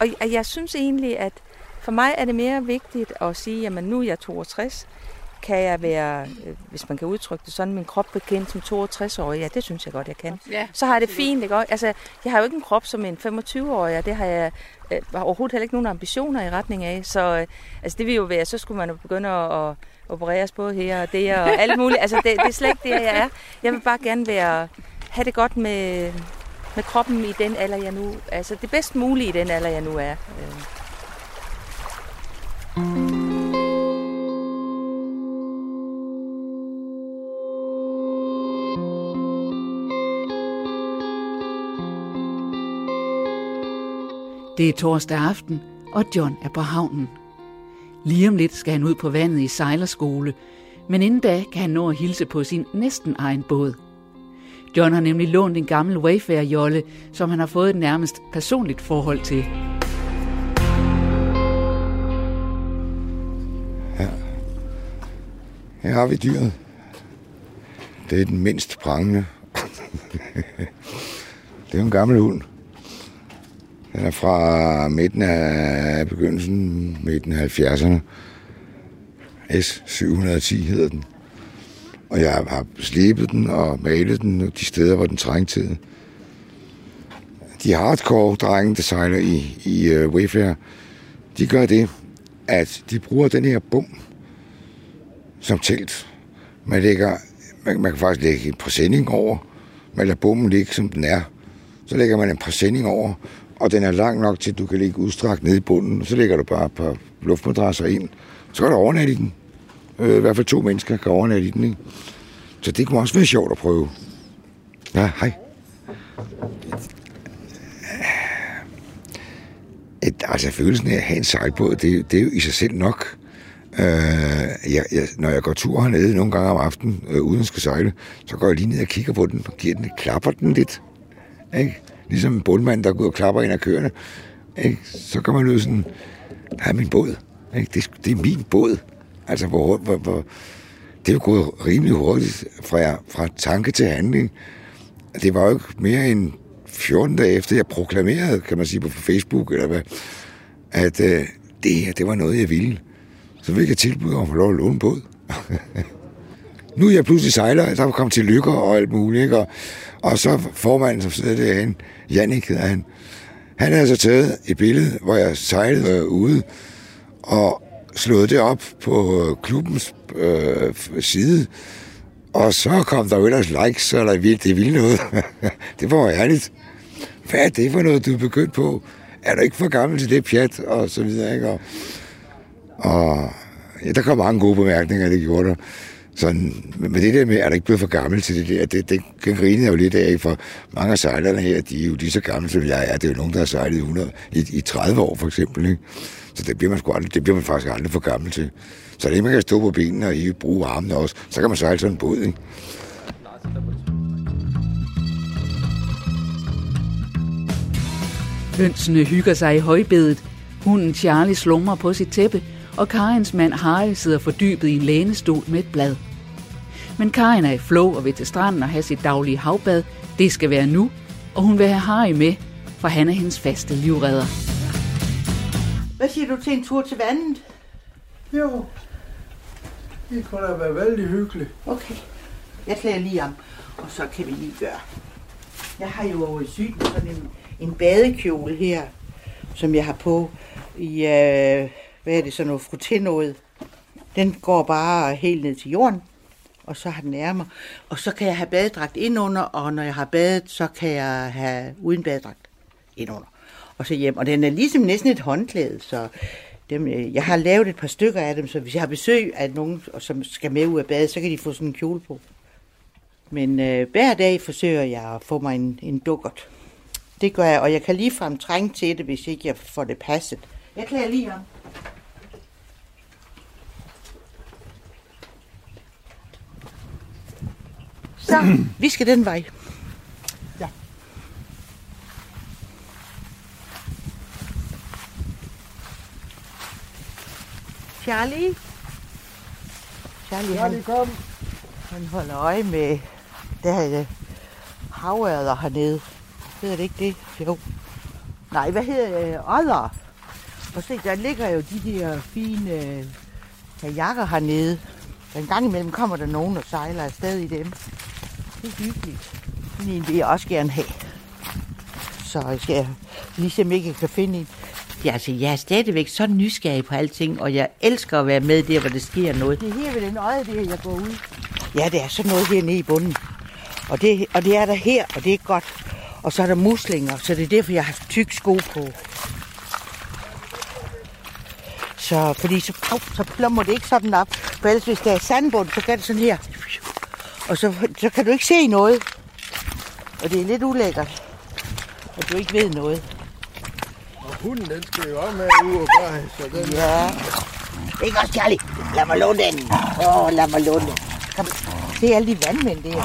Speaker 5: og, og jeg synes egentlig, at for mig er det mere vigtigt at sige, at nu er jeg 62, kan jeg være, øh, hvis man kan udtrykke det sådan, min krop bekendt som 62-årig. Ja, det synes jeg godt, jeg kan. Ja. Så har jeg det fint, ikke? Altså, jeg har jo ikke en krop som en 25-årig, og det har jeg øh, har overhovedet heller ikke nogen ambitioner i retning af. Så øh, altså, det vil jo være, så skulle man jo begynde at, at opereres både her og det og alt muligt. Altså, det, det er slet ikke det, jeg er. Jeg vil bare gerne være, have det godt med, med kroppen i den alder, jeg nu... Altså, det bedst mulige i den alder, jeg nu er. Mm.
Speaker 1: Det er torsdag aften, og John er på havnen. Lige om lidt skal han ud på vandet i sejlerskole, men inden da kan han nå at hilse på sin næsten egen båd. John har nemlig lånt en gammel Wayfair-jolle, som han har fået et nærmest personligt forhold til.
Speaker 3: Ja. Her har vi dyret. Det er den mindst prangende. det er en gammel hund. Den er fra midten af begyndelsen, midten af 70'erne. S710 hedder den. Og jeg har slebet den og malet den de steder, hvor den trængte til. De hardcore drenge, der sejler i, i uh, Wayfair, de gør det, at de bruger den her bum som telt. Man, lægger, man, man kan faktisk lægge en præsending over. Man lader bommen ligge, som den er. Så lægger man en præsending over, og den er lang nok til, at du kan ligge udstrakt nede i bunden. Så lægger du bare et par luftmadrasser ind. Så kan du overnatte i den. Øh, I hvert fald to mennesker kan overnatte i den. Ikke? Så det kunne også være sjovt at prøve. Ja, hej. Et, altså følelsen af at have en sejlbåd, det, det er jo i sig selv nok. Øh, jeg, jeg, når jeg går tur hernede nogle gange om aftenen, øh, uden at skal sejle, så går jeg lige ned og kigger på den, og giver den, klapper den lidt. Ikke? Ligesom en bundmand, der går og klapper ind af køerne. Ikke? Så kan man jo sådan, der er min båd. Ikke? Det, det er min båd. Altså, hvor, hvor, hvor, det er jo gået rimelig hurtigt fra, fra tanke til handling. Det var jo ikke mere end 14 dage efter, jeg proklamerede, kan man sige, på Facebook, eller hvad, at øh, det her, det var noget, jeg ville. Så fik jeg tilbud om at få lov at låne båd. nu er jeg pludselig sejler, der kommet til lykker og alt muligt, ikke? Og, og så formanden, som sidder derinde, Jannik hedder han, han havde så taget et billede, hvor jeg sejlede øh, ude, og slået det op på øh, klubbens øh, side. Og så kom der jo ellers likes, så der vildt, det ville noget. det var ærligt. Hvad er det for noget, du er begyndt på? Er du ikke for gammel til det pjat? Og så videre, ikke? Og, Og ja, der kom mange gode bemærkninger, det gjorde der. Sådan, men det der med, at der ikke blevet for gammel til det der, det, det kan grine jeg jo lidt af, for mange af sejlerne her, de er jo lige så gamle, som jeg er. Det er jo nogen, der har sejlet 100, i, i 30 år for eksempel. Ikke? Så det bliver, man sgu aldrig, det bliver man faktisk aldrig for gammel til. Så det man kan stå på benene og ikke bruge armene også, så kan man sejle sådan en båd. Ikke?
Speaker 1: Hønsene hygger sig i højbedet. Hunden Charlie slumrer på sit tæppe, og Karins mand Harry sidder fordybet i en lænestol med et blad. Men Karin er i flow og vil til stranden og have sit daglige havbad. Det skal være nu, og hun vil have Harry med, for han er hendes faste livredder.
Speaker 7: Hvad siger du til en tur til vandet?
Speaker 8: Jo, det kunne da være vældig hyggeligt.
Speaker 7: Okay, jeg klæder lige om, og så kan vi lige gøre. Jeg har jo over i syden sådan en, en badekjole her, som jeg har på i, øh, hvad er det, så noget frutté noget. Den går bare helt ned til jorden, og så har den ærmer. Og så kan jeg have badedragt indunder, og når jeg har badet, så kan jeg have uden badedragt indunder. Og så hjem. Og den er ligesom næsten et håndklæde, så dem, øh, jeg har lavet et par stykker af dem, så hvis jeg har besøg af nogen, som skal med ud af badet, så kan de få sådan en kjole på. Men øh, hver dag forsøger jeg at få mig en, en dukkert. Det gør jeg, og jeg kan ligefrem trænge til det, hvis ikke jeg får det passet. Jeg klæder lige om. Så, vi skal den vej.
Speaker 8: Ja.
Speaker 7: Charlie? Charlie,
Speaker 8: Charlie,
Speaker 7: han,
Speaker 8: kom.
Speaker 7: han holder øje med der er havørder hernede. Hedder det ikke det? Jo. Nej, hvad hedder det? Odder. Og se, der ligger jo de der fine øh, kajakker hernede. En gang imellem kommer der nogen og sejler afsted i dem. Det er hyggeligt. Sådan en vil jeg også gerne have. Så jeg skal ligesom ikke kan finde en. Ja, altså, jeg er stadigvæk så nysgerrig på alting, og jeg elsker at være med der, hvor der sker noget. Det er her ved den øje, det her, jeg går ud. Ja, det er sådan noget hernede i bunden. Og det, og det er der her, og det er godt. Og så er der muslinger, så det er derfor, jeg har haft tyk sko på. Så, fordi så, au, så plummer det ikke sådan op. For ellers, hvis der er sandbund, så gør det sådan her. Og så, så kan du ikke se noget. Og det er lidt ulækkert, at du ikke ved noget.
Speaker 8: Og hunden, den skal jo også med ud og bare, så den...
Speaker 7: Ja. Ikke også, Charlie? Lad mig låne den. Åh, oh, lad mig låne den. Kom. Det er alle de vandmænd, det her.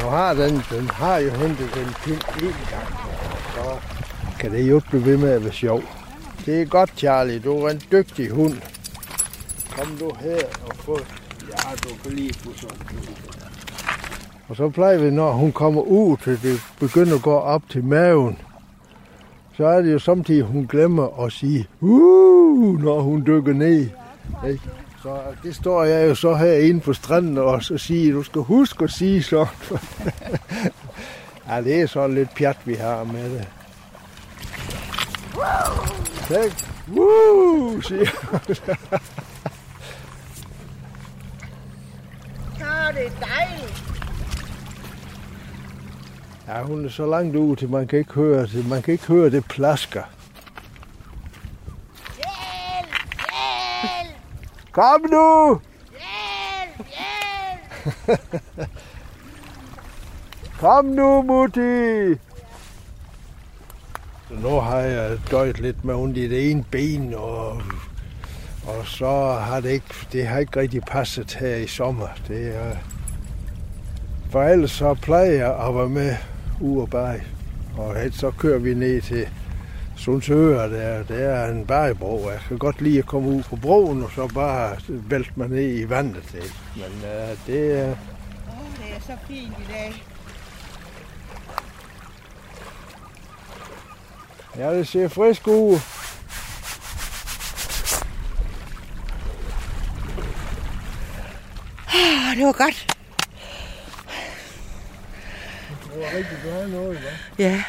Speaker 8: Nu har den, den har jo hentet den pind en gang, så kan det jo ikke blive ved med at være sjov. Det er godt, Charlie. Du er en dygtig hund. Kom du her og få... Ja, du kan lige få sådan. Og så plejer vi, når hun kommer ud, til det begynder at gå op til maven, så er det jo samtidig, hun glemmer at sige, uh, når hun dykker ned. Ikke? Så det står jeg jo så herinde på stranden og så siger, du skal huske at sige så. ja, det er sådan lidt pjat, vi har med det. Tak. Woo, siger
Speaker 7: Ja, det er dejligt.
Speaker 8: Ja, hun er så langt ud, til man kan ikke høre det. Man kan ikke høre det plasker.
Speaker 7: Hjælp! Hjælp!
Speaker 8: Kom nu!
Speaker 7: Hjælp! Hjælp!
Speaker 8: Kom nu, Mutti! Nu har jeg døjet lidt med ondt i det ene ben, og, og så har det ikke, det har ikke rigtig passet her i sommer. Det er, for ellers så plejer jeg at være med ud og bage. Og så kører vi ned til Sundsøre, der, der er en bagebro. Jeg kan godt lide at komme ud på broen, og så bare vælte mig ned i vandet. Ikke? Men uh, det er...
Speaker 7: Åh, det er så fint i dag.
Speaker 8: Ja, det ser frisk ud.
Speaker 7: Ah, det var godt.
Speaker 8: Det var rigtig godt noget, hva'?
Speaker 7: Ja.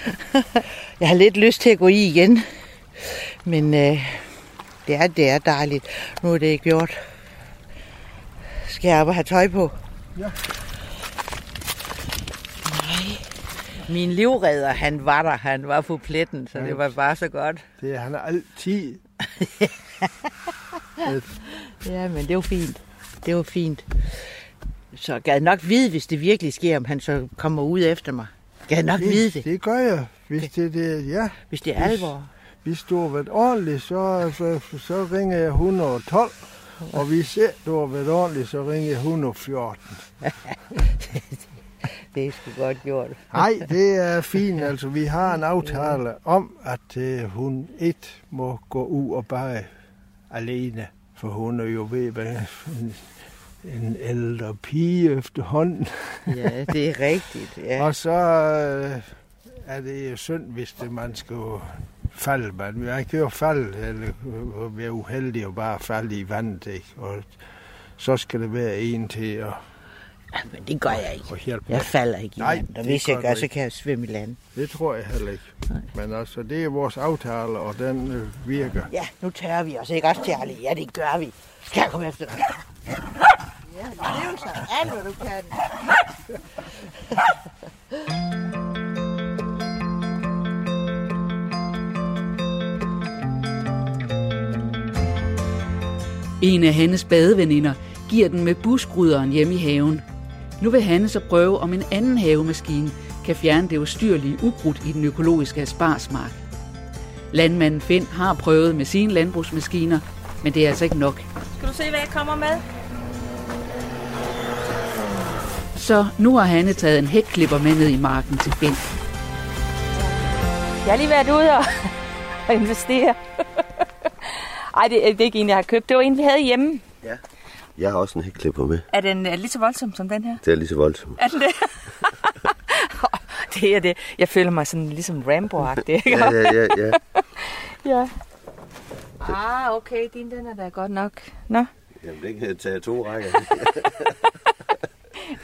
Speaker 7: jeg har lidt lyst til at gå i igen. Men øh, det, er, det er dejligt. Nu er det gjort. Skal jeg op og have tøj på?
Speaker 8: Ja.
Speaker 7: Min livredder, han var der. Han var på pletten, så det var bare så godt.
Speaker 8: Det er han altid.
Speaker 7: ja, men det var fint. Det var fint. Så jeg gad nok vide, hvis det virkelig sker, om han så kommer ud efter mig. Jeg gad nok
Speaker 8: det,
Speaker 7: vide det.
Speaker 8: Det gør jeg, hvis det, det ja.
Speaker 7: Hvis det er hvis, alvor.
Speaker 8: Hvis du har været ordentlig, så, så, så ringer jeg 112. Og hvis ikke du har været ordentlig, så ringer jeg 114.
Speaker 7: det er sgu godt gjort.
Speaker 8: Nej, det er fint. Altså, vi har en aftale om, at uh, hun ikke må gå ud og bare alene. For hun er jo ved, hvad en, en ældre pige efterhånden.
Speaker 7: ja, det er rigtigt. Ja.
Speaker 8: og så uh, er det jo synd, hvis det, man skal falde. Man, man kan jo falde, eller være uheldig og bare falde i vandet. Ikke? Og så skal det være en til at
Speaker 7: men det gør jeg ikke. Jeg falder ikke i Nej, land, og hvis jeg gør, så kan jeg svømme i land.
Speaker 8: Det tror jeg heller ikke. Nej. Men altså, det er vores aftale, og den øh, virker.
Speaker 7: Ja, nu tør vi os, ikke også, Charlie? Ja, det gør vi. Skal jeg komme efter dig? Ja, det er jo så alt, hvad du kan.
Speaker 1: En af hendes badeveninder giver den med busgryderen hjemme i haven – nu vil Hanne så prøve, om en anden havemaskine kan fjerne det ustyrlige ukrudt i den økologiske asparsmark. Landmanden Finn har prøvet med sine landbrugsmaskiner, men det er altså ikke nok.
Speaker 5: Skal du se, hvad jeg kommer med?
Speaker 1: Så nu har Hanne taget en hækklipper med ned i marken til Finn.
Speaker 5: Jeg har lige været ude og, og investere. Ej, det, det er ikke en, jeg har købt. Det var en, vi havde hjemme.
Speaker 9: Ja. Jeg har også en hækklipper med.
Speaker 5: Er den er lige så voldsom som den her?
Speaker 9: Det er lige så voldsom.
Speaker 5: Er den det? det er det. Jeg føler mig sådan ligesom Rambo-agtig.
Speaker 9: Ikke? ja, ja, ja, ja.
Speaker 5: ja. Ah, okay. Din den er da godt nok. Nå.
Speaker 9: Jamen, det kan jeg tage to rækker.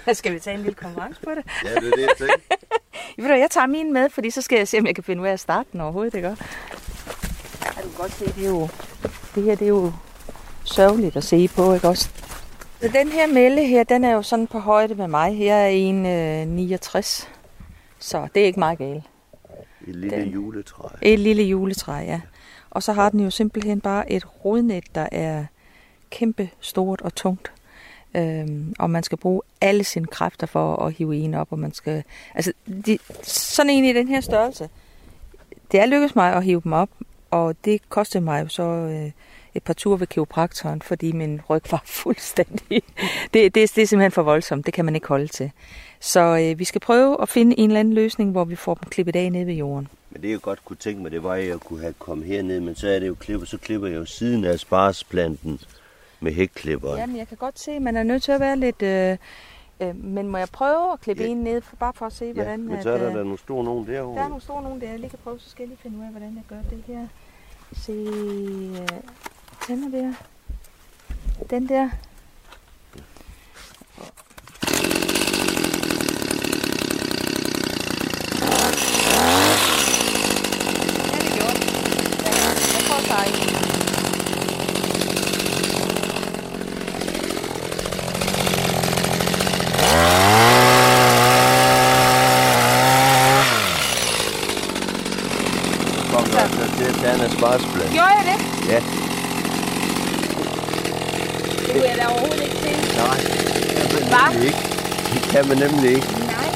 Speaker 5: skal vi tage en lille konkurrence på det?
Speaker 9: ja, det er det, jeg tænker.
Speaker 5: jeg tager min med, fordi så skal jeg se, om jeg kan finde ud af at starte den overhovedet, ikke? Ja, du kan godt se, det er jo, det her det er jo sørgeligt at se på, ikke også? Så den her melde her, den er jo sådan på højde med mig. Jeg er en øh, 69, så det er ikke meget galt.
Speaker 9: Et lille den, juletræ.
Speaker 5: Et lille juletræ, ja. Og så har den jo simpelthen bare et rodnet, der er kæmpe stort og tungt. Øhm, og man skal bruge alle sine kræfter for at hive en op, og man skal... Altså, de, sådan en i den her størrelse. Det er lykkedes mig at hive dem op, og det kostede mig jo så øh, et par ture ved kiropraktoren, fordi min ryg var fuldstændig... Det, det, det er simpelthen for voldsomt, det kan man ikke holde til. Så øh, vi skal prøve at finde en eller anden løsning, hvor vi får dem klippet af ned ved jorden.
Speaker 9: Men det jeg godt kunne tænke mig, det var, at jeg kunne have kommet herned, men så er det jo klipper, så klipper jeg jo siden af sparsplanten med hækklipperen.
Speaker 5: Jamen, jeg kan godt se, at man er nødt til at være lidt... Øh, øh, men må jeg prøve at klippe ja. en ned, for, bare for at se, ja, hvordan...
Speaker 9: men så er der, at, der nogle store nogen derovre.
Speaker 5: Der er nogle store nogen der. Jeg lige kan prøve, så skal jeg lige finde ud af, hvordan jeg gør det her. Se, øh, tænder der. Den der.
Speaker 9: Gjorde
Speaker 5: jeg det?
Speaker 9: Ja.
Speaker 5: Det kunne jeg da overhovedet ikke se.
Speaker 9: Nej, det kan man ikke. Det kan man nemlig ikke.
Speaker 5: Nej.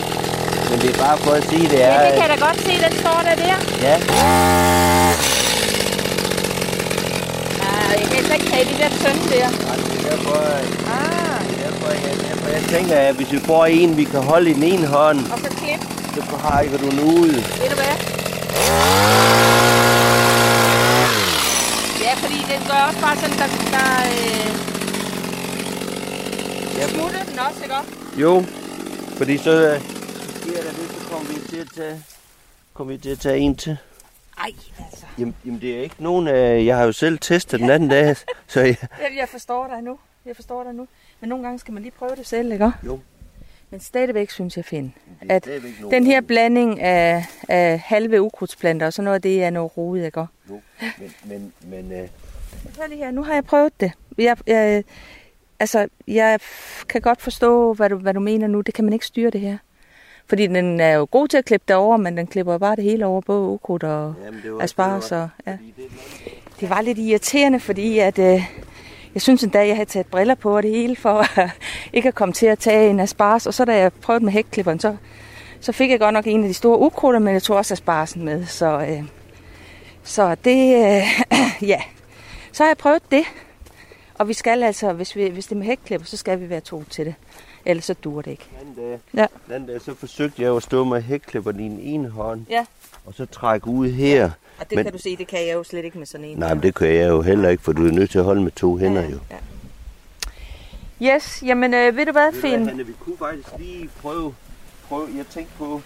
Speaker 9: Men det er bare for at sige, det er...
Speaker 5: Ja, det kan jeg da godt se, den står der der.
Speaker 9: Ja.
Speaker 5: Nej, jeg kan ikke have de der tønde der.
Speaker 9: Nej, det er derfor, ah. det er derfor, jeg, derfor, jeg tænker, at hvis vi får en, vi kan holde i den ene hånd...
Speaker 5: Og så klip.
Speaker 9: Så har du den ud.
Speaker 5: Ved du hvad? Ja, fordi den gør også bare sådan, der, der øh, Ja. Smutte den også, ikke
Speaker 9: Jo, fordi så øh, sker der det, så kommer vi til at tage, kommer vi til at tage en til.
Speaker 5: Ej, altså.
Speaker 9: Jamen, jamen det er ikke nogen af... Jeg har jo selv testet den anden dag, så jeg...
Speaker 5: Jeg forstår dig nu. Jeg forstår dig nu. Men nogle gange skal man lige prøve det selv, ikke
Speaker 9: Jo.
Speaker 5: Men stadigvæk synes jeg, Finn, at den her blanding af, af halve ukrudtsplanter og sådan noget, det er noget rodet, ikke?
Speaker 9: Jo, men... men, men øh...
Speaker 5: Hør lige her, nu har jeg prøvet det. Jeg, jeg, altså, jeg kan godt forstå, hvad du, hvad du mener nu. Det kan man ikke styre det her. Fordi den er jo god til at klippe det over, men den klipper bare det hele over, både ukrudt og asparges. Så, ja. Det var lidt irriterende, fordi at, øh, jeg synes en dag, jeg havde taget briller på og det hele, for ikke at komme til at tage en asparges. Og så da jeg prøvede med hækklipperen, så, så fik jeg godt nok en af de store ukrutter, men jeg tog også aspargesen med. Så, øh, så det, øh, ja. Så har jeg prøvet det. Og vi skal altså, hvis, vi, hvis det er med hækklipper, så skal vi være to til det. Ellers så dur det ikke.
Speaker 9: Den dag, ja. den dag så forsøgte jeg at stå med hækklipper i den ene hånd.
Speaker 5: Ja.
Speaker 9: Og så trække ud her. Ja.
Speaker 5: Og det men, kan du se, det kan jeg jo slet ikke med sådan en.
Speaker 9: Nej, men det kan jeg jo heller ikke, for du er nødt til at holde med to hænder ja, jo. Ja.
Speaker 5: Yes, jamen øh, ved du hvad, Finn?
Speaker 9: Vi kunne faktisk lige prøve, prøve, jeg tænkte på,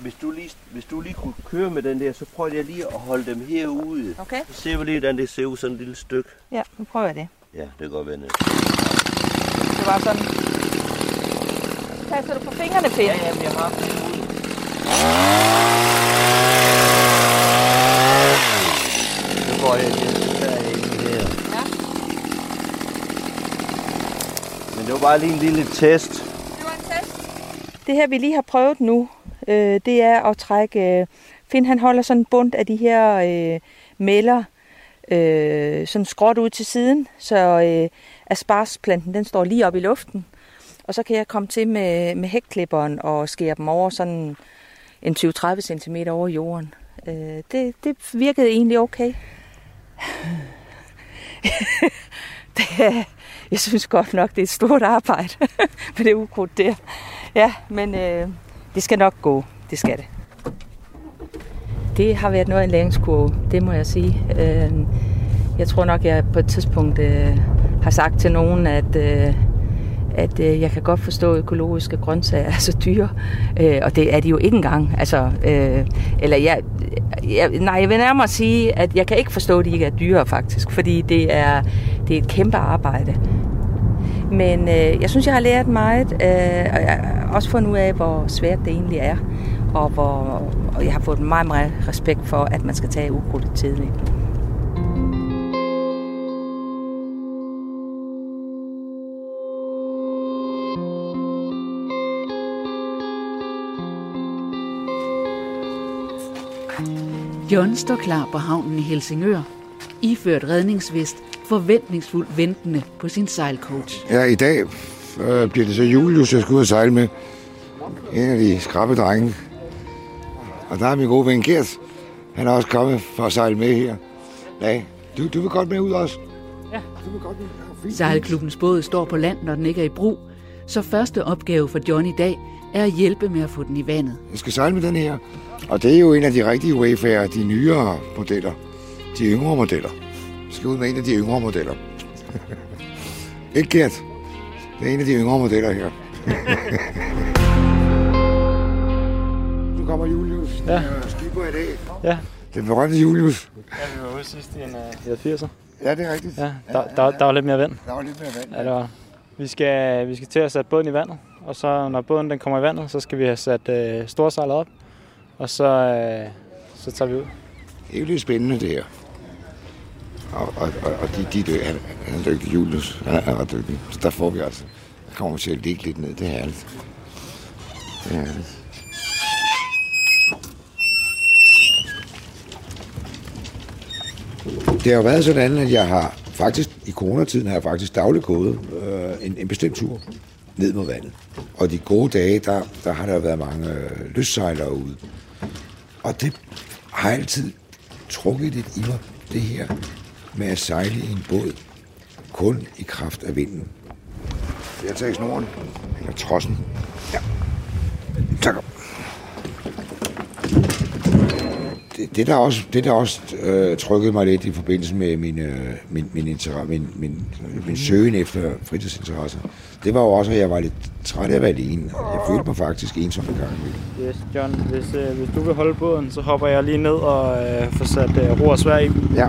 Speaker 9: hvis du, lige, hvis du lige kunne køre med den der, så prøver jeg lige at holde dem herude.
Speaker 5: Okay.
Speaker 9: Så ser vi lige, hvordan det ser ud sådan et lille stykke.
Speaker 5: Ja, nu prøver jeg det.
Speaker 9: Ja, det kan godt være
Speaker 5: Det var sådan. Passer du på fingrene, Finn?
Speaker 9: Ja, ja, jeg har herude. Nu går jeg lige her. Ja. Men det var bare lige en lille test.
Speaker 5: Det var en test. Det her, vi lige har prøvet nu, øh, det er at trække... Øh, Finn, han holder sådan en bund af de her øh, melder, øh, sådan skråt ud til siden, så øh, asparsplanten den står lige op i luften. Og så kan jeg komme til med, med hækklipperen og skære dem over sådan en 20-30 cm over jorden. Øh, det, det virkede egentlig okay. det, jeg synes godt nok, det er et stort arbejde med det ukrudt der. Ja, men øh, det skal nok gå. Det skal det. Det har været noget af en læringskurve, det må jeg sige. Øh, jeg tror nok, jeg på et tidspunkt øh, har sagt til nogen, at, øh, at øh, jeg kan godt forstå, at økologiske grøntsager er så dyre. Øh, og det er de jo ikke engang. Altså, øh, eller jeg, jeg, nej, jeg vil nærmere sige, at jeg kan ikke forstå, at de ikke er dyre faktisk. Fordi det er, det er et kæmpe arbejde. Men øh, jeg synes, jeg har lært meget, øh, og jeg har også fundet ud af, hvor svært det egentlig er, og, hvor, og jeg har fået meget, meget respekt for, at man skal tage ukrudtet tidligt.
Speaker 1: John står klar på havnen i Helsingør, iført redningsvest, forventningsfuldt ventende på sin sejlcoach.
Speaker 3: Ja, i dag øh, bliver det så Julius, jeg skal ud og sejle med. En af de skrappe drenge. Og der er min gode ven Gert. Han er også kommet for at sejle med her. Ja, du, du vil godt med ud også?
Speaker 1: Ja. Du vil godt med. Ja, Sejlklubbens båd står på land, når den ikke er i brug. Så første opgave for John i dag er at hjælpe med at få den i vandet.
Speaker 3: Jeg skal sejle med den her. Og det er jo en af de rigtige Wayfarer, de nyere modeller. De yngre modeller. Jeg skal ud med en af de yngre modeller. Ikke Gert? Det er en af de yngre modeller her. nu kommer Julius.
Speaker 10: Ja.
Speaker 3: Skipper i dag.
Speaker 10: Ja.
Speaker 3: Den berømte Julius.
Speaker 10: Ja, vi var ude sidst i en uh, 80'er.
Speaker 3: Ja, det er rigtigt.
Speaker 10: Ja, der, der, der var lidt mere vand.
Speaker 3: Der var lidt mere vand.
Speaker 10: Ja, det var. Vi skal, vi skal til at sætte båden i vandet, og så når båden den kommer i vandet, så skal vi have sat uh, storsejlet op, og så, uh, så tager vi ud.
Speaker 3: Det er jo lidt spændende, det her. Og, og, og, og de, de dø, han, han er dygtig, Julius. Han er ret dygtig. Så der får vi altså. Der kommer vi til at ligge lidt ned. Det er herligt. Det er herligt. Det har jo været sådan, at jeg har faktisk, i coronatiden har jeg faktisk dagligt gået øh, en, en bestemt tur ned mod vandet. Og de gode dage, der, der har der været mange øh, lystsejlere ude. Og det har altid trukket lidt i mig, det her med at sejle i en båd, kun i kraft af vinden. Jeg tager snoren, eller trossen. Ja. Tak. Det, det der også, det der også øh, trykkede mig lidt i forbindelse med min, øh, min, min, interesse, min, min, min søgen efter fritidsinteresser, det var jo også, at jeg var lidt træt af at være alene. Jeg følte mig faktisk ensom en gang imellem.
Speaker 10: Yes, John, hvis, øh, hvis du vil holde båden, så hopper jeg lige ned og øh, får sat øh, ro og svær i.
Speaker 3: Ja,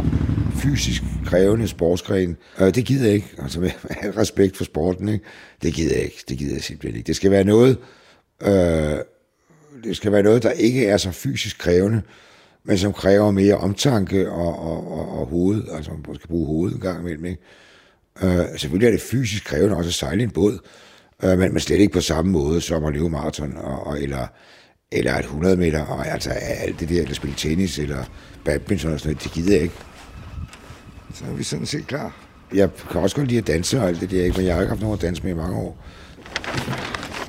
Speaker 3: fysisk krævende sportsgren. Øh, det gider jeg ikke. Altså med al respekt for sporten, ikke? Det gider jeg ikke. Det gider jeg simpelthen ikke. Det skal være noget, øh, det skal være noget, der ikke er så fysisk krævende, men som kræver mere omtanke og, og, og, og hoved. Altså man skal bruge hovedet en gang imellem, ikke? Øh, selvfølgelig er det fysisk krævende også at sejle en båd. øh, men, men slet ikke på samme måde som at løbe maraton, og, og, eller, eller et 100 meter, og altså alt det der, eller spille tennis, eller badminton og sådan noget, det gider jeg ikke. Så er vi sådan set klar. Jeg kan også godt lide at danse og alt det der, ikke? men jeg har ikke haft nogen at danse med i mange år.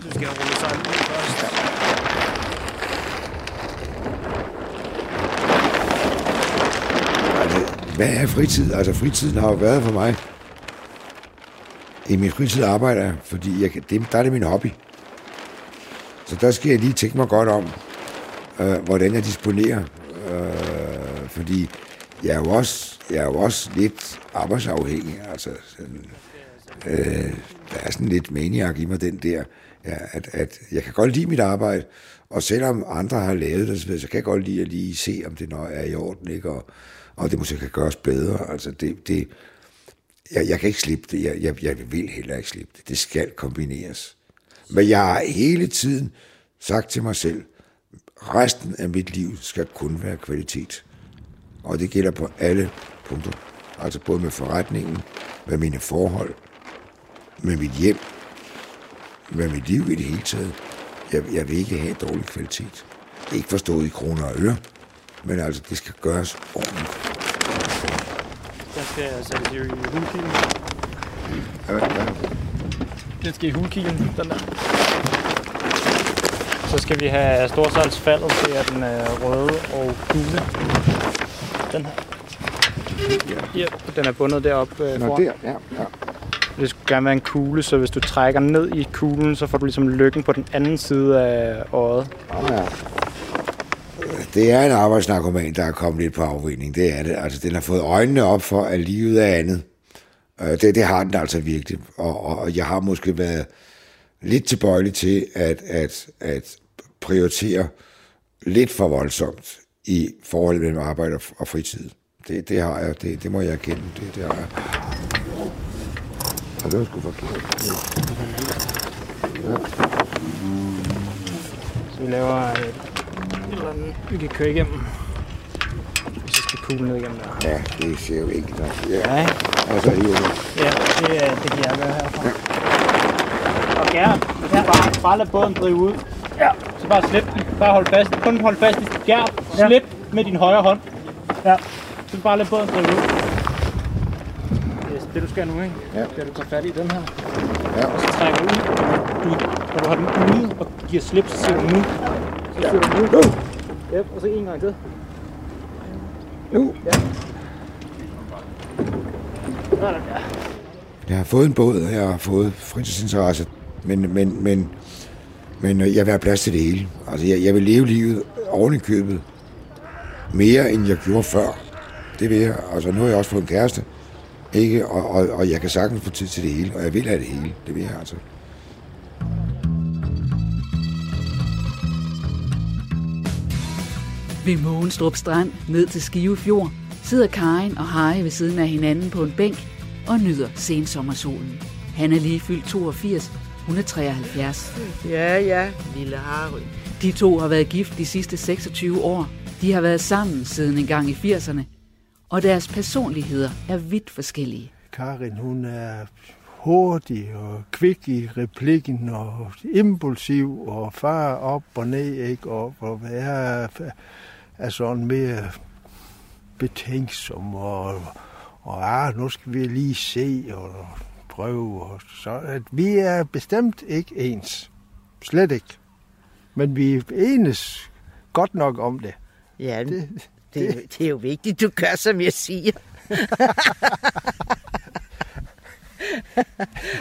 Speaker 10: Du skal rulle sig ud først.
Speaker 3: Altså, hvad er fritid? Altså, fritiden har jo været for mig. I min fritid arbejder jeg, fordi jeg, det, der er det min hobby. Så der skal jeg lige tænke mig godt om, øh, hvordan jeg disponerer. Øh, fordi jeg er, jo også, jeg er jo også lidt arbejdsafhængig. Altså, sådan, øh, der er sådan lidt maniak i mig, den der, ja, at, at jeg kan godt lide mit arbejde, og selvom andre har lavet det, så kan jeg godt lide at lige se, om det når er i orden, ikke? Og, og det måske kan gøres bedre. Altså, det, det, jeg, jeg kan ikke slippe det. Jeg, jeg, jeg vil heller ikke slippe det. Det skal kombineres. Men jeg har hele tiden sagt til mig selv, resten af mit liv skal kun være kvalitet. Og det gælder på alle punkter. Altså både med forretningen, med mine forhold, med mit hjem, med mit liv i det hele taget. Jeg, jeg vil ikke have dårlig kvalitet. Ikke forstået i kroner og øre, men altså, det skal gøres ordentligt.
Speaker 10: Den skal sættes i hulkilen.
Speaker 3: Ja, hvad?
Speaker 10: Den skal i hulkilen, den der. Så skal vi have storsalgsfaldet til at den er røde og gule. Den her. Ja, den er bundet deroppe øh,
Speaker 3: Nå,
Speaker 10: foran.
Speaker 3: der, ja, ja.
Speaker 10: Det skulle gerne være en kugle, så hvis du trækker ned i kuglen, så får du ligesom lykken på den anden side af øjet.
Speaker 3: Ja. Det er en arbejdsnarkoman, der er kommet lidt på afvinding. Det er det. Altså, den har fået øjnene op for, at livet er andet. Øh, Det, det har den altså virkelig. Og, og, jeg har måske været lidt tilbøjelig til at, at, at prioritere lidt for voldsomt i forholdet mellem arbejde og fritid. Det, det har jeg. Det, det må jeg erkende. Det, det har jeg. Og det var sgu forkert.
Speaker 10: Så vi laver et, et eller andet, vi kan køre igennem. Så skal kuglen ned igennem der.
Speaker 3: Ja, det ser jo ikke nok. Ja.
Speaker 10: Ja,
Speaker 3: Og så hiver jeg.
Speaker 10: ja det, er- det kan jeg gøre herfra. Og Gert, hvis du bare, bare lad båden drive ud. Ja. Så bare slip den. Bare hold fast. Kun hold fast i Gert. Slip med din højre hånd. Ja. Så bare lad båden drive ud. Yes, det du skal nu, ikke?
Speaker 3: Ja.
Speaker 10: Skal du tage fat i den her.
Speaker 3: Ja.
Speaker 10: Og så trækker du ud. Du, når du har den ude og giver slip, så siger du nu. Så siger du nu. Ja, og så en gang til.
Speaker 3: Nu.
Speaker 10: Ja. Sådan der.
Speaker 3: Jeg har fået en båd, og jeg har fået fritidsinteresse, men, men, men, men øh, jeg vil have plads til det hele. Altså, jeg, jeg vil leve livet oven i købet mere, end jeg gjorde før. Det vil jeg. Altså, nu har jeg også fået en kæreste, ikke? Og, og, og jeg kan sagtens få tid til det hele, og jeg vil have det hele. Det vil jeg altså.
Speaker 1: Ved Mogenstrup Strand ned til Skive Fjord sidder Karin og Harry ved siden af hinanden på en bænk og nyder sensommersolen. Han er lige fyldt 82, hun er 73.
Speaker 7: Ja, ja, lille Harry.
Speaker 1: De to har været gift de sidste 26 år. De har været sammen siden en gang i 80'erne. Og deres personligheder er vidt forskellige.
Speaker 8: Karin, hun er hurtig og kvik i replikken og impulsiv og far op og ned, ikke? Og, og jeg er, er sådan mere betænksom og, og ah, nu skal vi lige se og prøve. Og så, at vi er bestemt ikke ens. Slet ikke. Men vi enes godt nok om det.
Speaker 7: Ja, det, det, det er jo vigtigt, du gør, som jeg siger.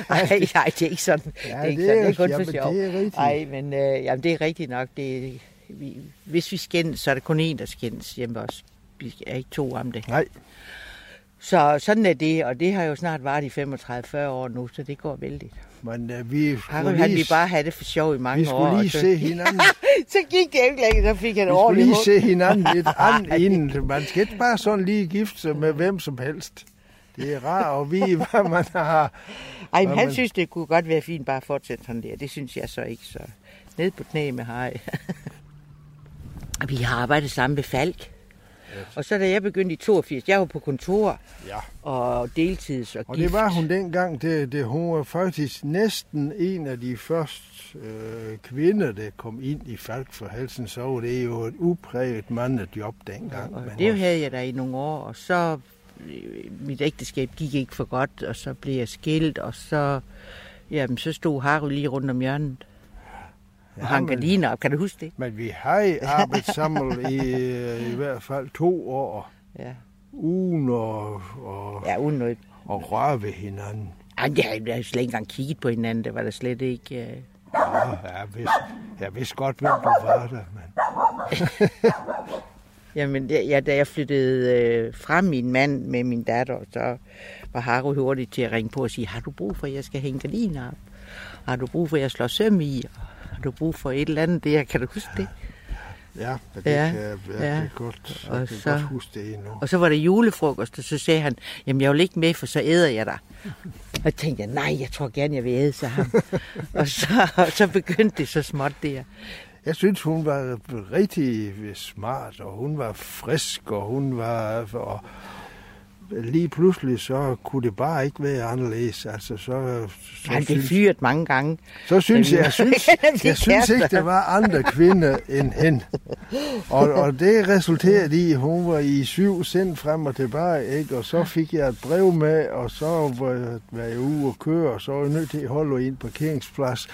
Speaker 7: Ej, nej, det er ikke sådan.
Speaker 8: Ja,
Speaker 7: det er ikke
Speaker 8: det er-
Speaker 7: sådan. Det er kun
Speaker 8: jamen,
Speaker 7: for sjov.
Speaker 8: det er rigtigt.
Speaker 7: Ej, men øh, jamen, det er rigtigt nok. Det, vi, hvis vi skændes, så er det kun én, der skændes hjemme os. Vi er ikke to om det.
Speaker 8: Nej.
Speaker 7: Så sådan er det, og det har jo snart varet i 35-40 år nu, så det går vældigt.
Speaker 8: Men uh, vi
Speaker 7: Harry,
Speaker 8: skulle
Speaker 7: han
Speaker 8: lige,
Speaker 7: ville bare have det for sjov i mange
Speaker 8: vi
Speaker 7: år.
Speaker 8: skulle
Speaker 7: og
Speaker 8: lige
Speaker 7: så,
Speaker 8: se hinanden.
Speaker 7: så gik det ikke længe, så fik han
Speaker 8: Vi skulle
Speaker 7: ordentligt
Speaker 8: lige se hinanden lidt an inden. Man skal ikke bare sådan lige gifte sig med hvem som helst. Det er rart at vide, hvad man har.
Speaker 7: Ej, men han
Speaker 8: man-
Speaker 7: synes, det kunne godt være fint bare at fortsætte sådan der. Det synes jeg så ikke, så ned på knæ med Harry. Vi har arbejdet sammen med Falk. Og så da jeg begyndte i 82, jeg var på kontor
Speaker 8: ja.
Speaker 7: og deltids og,
Speaker 8: og
Speaker 7: gift.
Speaker 8: det var hun dengang, det, det, hun var faktisk næsten en af de første øh, kvinder, der kom ind i Falk for Halsen, så var det jo et upræget mandejob dengang.
Speaker 7: Og det havde jeg da i nogle år, og så øh, mit ægteskab gik ikke for godt, og så blev jeg skilt, og så, jamen, så stod Harry lige rundt om hjørnet. Ja, og han gardiner op. Kan du huske det?
Speaker 8: Men vi har arbejdet sammen i, i hvert fald to år.
Speaker 7: Ja.
Speaker 8: Uden og, og,
Speaker 7: ja, uden noget.
Speaker 8: og røre ved hinanden.
Speaker 7: Ej, jeg har slet ikke engang kigget på hinanden. Det var der slet ikke... Uh...
Speaker 8: Ja, jeg vidste, jeg vidste godt, hvem du var der, men...
Speaker 7: Jamen, ja, da jeg flyttede øh, fra min mand med min datter, så var Haru hurtigt til at ringe på og sige, har du brug for, at jeg skal hænge gardiner op? Har du brug for, at jeg slår søm i? Har du brug for et eller andet der? Kan du huske det?
Speaker 8: Ja, det ja, kan jeg ja. kan godt, jeg og kan så, godt huske det endnu.
Speaker 7: Og så var der julefrokost, og så sagde han, jamen jeg vil ikke med, for så æder jeg dig. Og jeg tænkte, nej, jeg tror gerne, jeg vil æde sig ham. og, så, og så begyndte det så småt der.
Speaker 8: Jeg synes, hun var rigtig smart, og hun var frisk, og hun var... Og lige pludselig, så kunne det bare ikke være anderledes. Altså, så,
Speaker 7: så Han blev fyret mange gange.
Speaker 8: Så synes jeg, jeg synes, jeg synes ikke, der var andre kvinder end hende. Og, og det resulterede i, at hun var i syv sind frem og tilbage, ikke? og så fik jeg et brev med, og så var jeg, var jeg ude og køre, og så var jeg nødt til at holde en parkeringsplads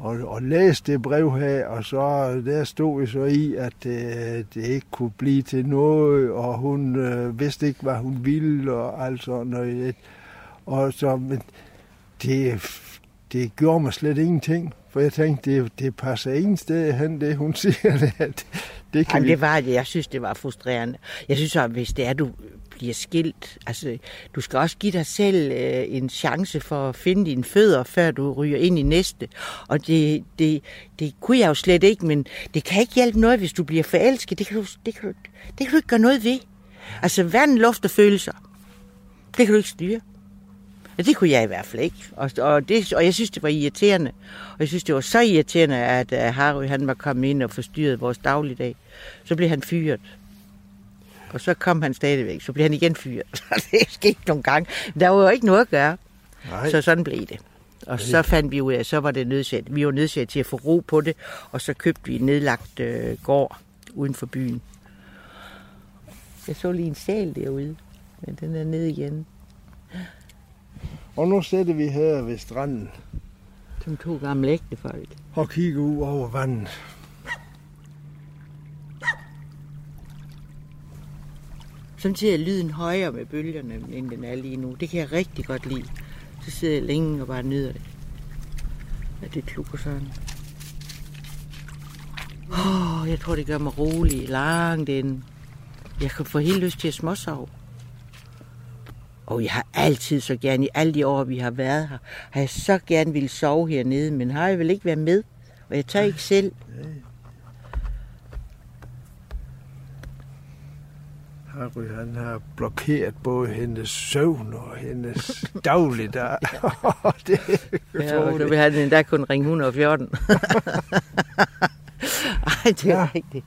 Speaker 8: og, og læste det brev her, og så der stod jeg så i, at øh, det ikke kunne blive til noget, og hun øh, vidste ikke, hvad hun ville, og alt sådan noget. Og så, men det, det gjorde mig slet ingenting, for jeg tænkte, det, det passer ingen sted hen, det hun siger. Det, det,
Speaker 7: kan Jamen, vi... det var det. Jeg synes, det var frustrerende. Jeg synes at hvis det er, du bliver skilt, altså, du skal også give dig selv øh, en chance for at finde dine fødder, før du ryger ind i næste. Og det, det, det kunne jeg jo slet ikke, men det kan ikke hjælpe noget, hvis du bliver forelsket. Det kan du, det kan du, det kan du ikke gøre noget ved. Altså, vand, luft og følelser, det kan du ikke styre. Ja, det kunne jeg i hvert fald ikke. Og, og, det, og jeg synes, det var irriterende. Og jeg synes, det var så irriterende, at uh, Harry han var kommet ind og forstyrret vores dagligdag. Så blev han fyret. Og så kom han stadigvæk. Så blev han igen fyret. det skete nogle gange. Der var jo ikke noget at gøre. Nej. Så sådan blev det. Og så fandt vi ud af, så var det nødsat. Vi var nødsat til at få ro på det, og så købte vi en nedlagt øh, gård uden for byen. Jeg så lige en sal derude, men den er nede igen.
Speaker 8: Og nu sætter vi her ved stranden.
Speaker 7: Som to gamle ægtefolk.
Speaker 8: Og kigger ud over vandet.
Speaker 7: Samtidig er lyden højere med bølgerne, end den er lige nu. Det kan jeg rigtig godt lide. Så sidder jeg længe og bare nyder det. At det klukker sådan. Åh, oh, jeg tror, det gør mig rolig langt ind. Jeg kan få helt lyst til at småsove. Og jeg har altid så gerne, i alle de år, vi har været her, har jeg så gerne ville sove hernede, men har jeg vel ikke været med. Og jeg tør ikke selv.
Speaker 8: Harry, han har blokeret både hendes søvn og hendes dagligdag.
Speaker 7: det, ja, og så vil han endda kun ringe 114. Ej, det er ja. rigtigt.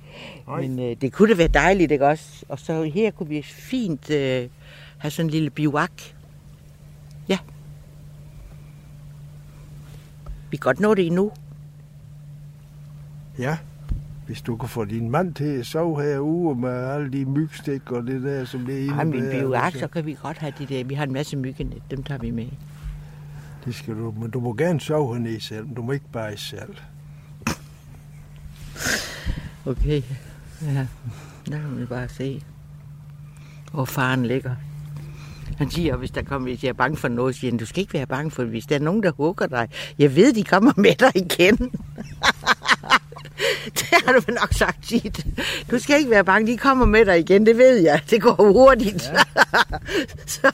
Speaker 7: Men øh, det kunne da være dejligt, ikke også? Og så her kunne vi fint øh, have sådan en lille bivak. Ja. Vi kan godt nå det endnu.
Speaker 8: Ja, hvis du kan få din mand til at sove herude med alle de mygstik og det der, som det er inde
Speaker 7: Ja, min bivak, så kan vi godt have de der. Vi har en masse myggenet, dem tager vi med.
Speaker 8: Det skal du, men du må gerne sove hernede selv, men du må ikke bare selv.
Speaker 7: Okay, ja, der kan vi bare se, hvor faren ligger. Han siger, hvis, der kommer, hvis jeg er bange for noget, siger han, du skal ikke være bange for, hvis der er nogen, der hugger dig. Jeg ved, de kommer med dig igen. det har du nok sagt tit. Du skal ikke være bange, de kommer med dig igen, det ved jeg. Det går hurtigt. Ja. så,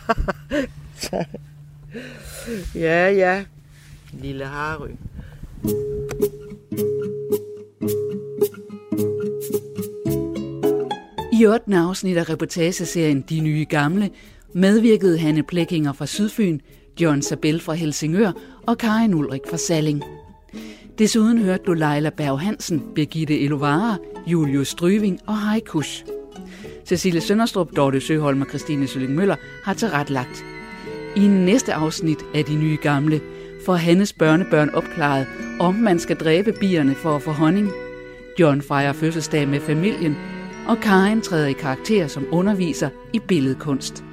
Speaker 7: så. Ja, ja. Lille Harry.
Speaker 1: I 8. afsnit af reportageserien De Nye Gamle medvirkede Hanne Plekinger fra Sydfyn, John Sabel fra Helsingør og Karin Ulrik fra Salling. Desuden hørte du Leila Berg Hansen, Birgitte Elovara, Julius Stryving og Heikush. Cecilie Sønderstrup, Dorte Søholm og Christine Sølling Møller har tilrettelagt. I næste afsnit af De Nye Gamle får Hannes børnebørn opklaret, om man skal dræbe bierne for at få honning. John fejrer fødselsdag med familien, og Karen træder i karakter som underviser i billedkunst.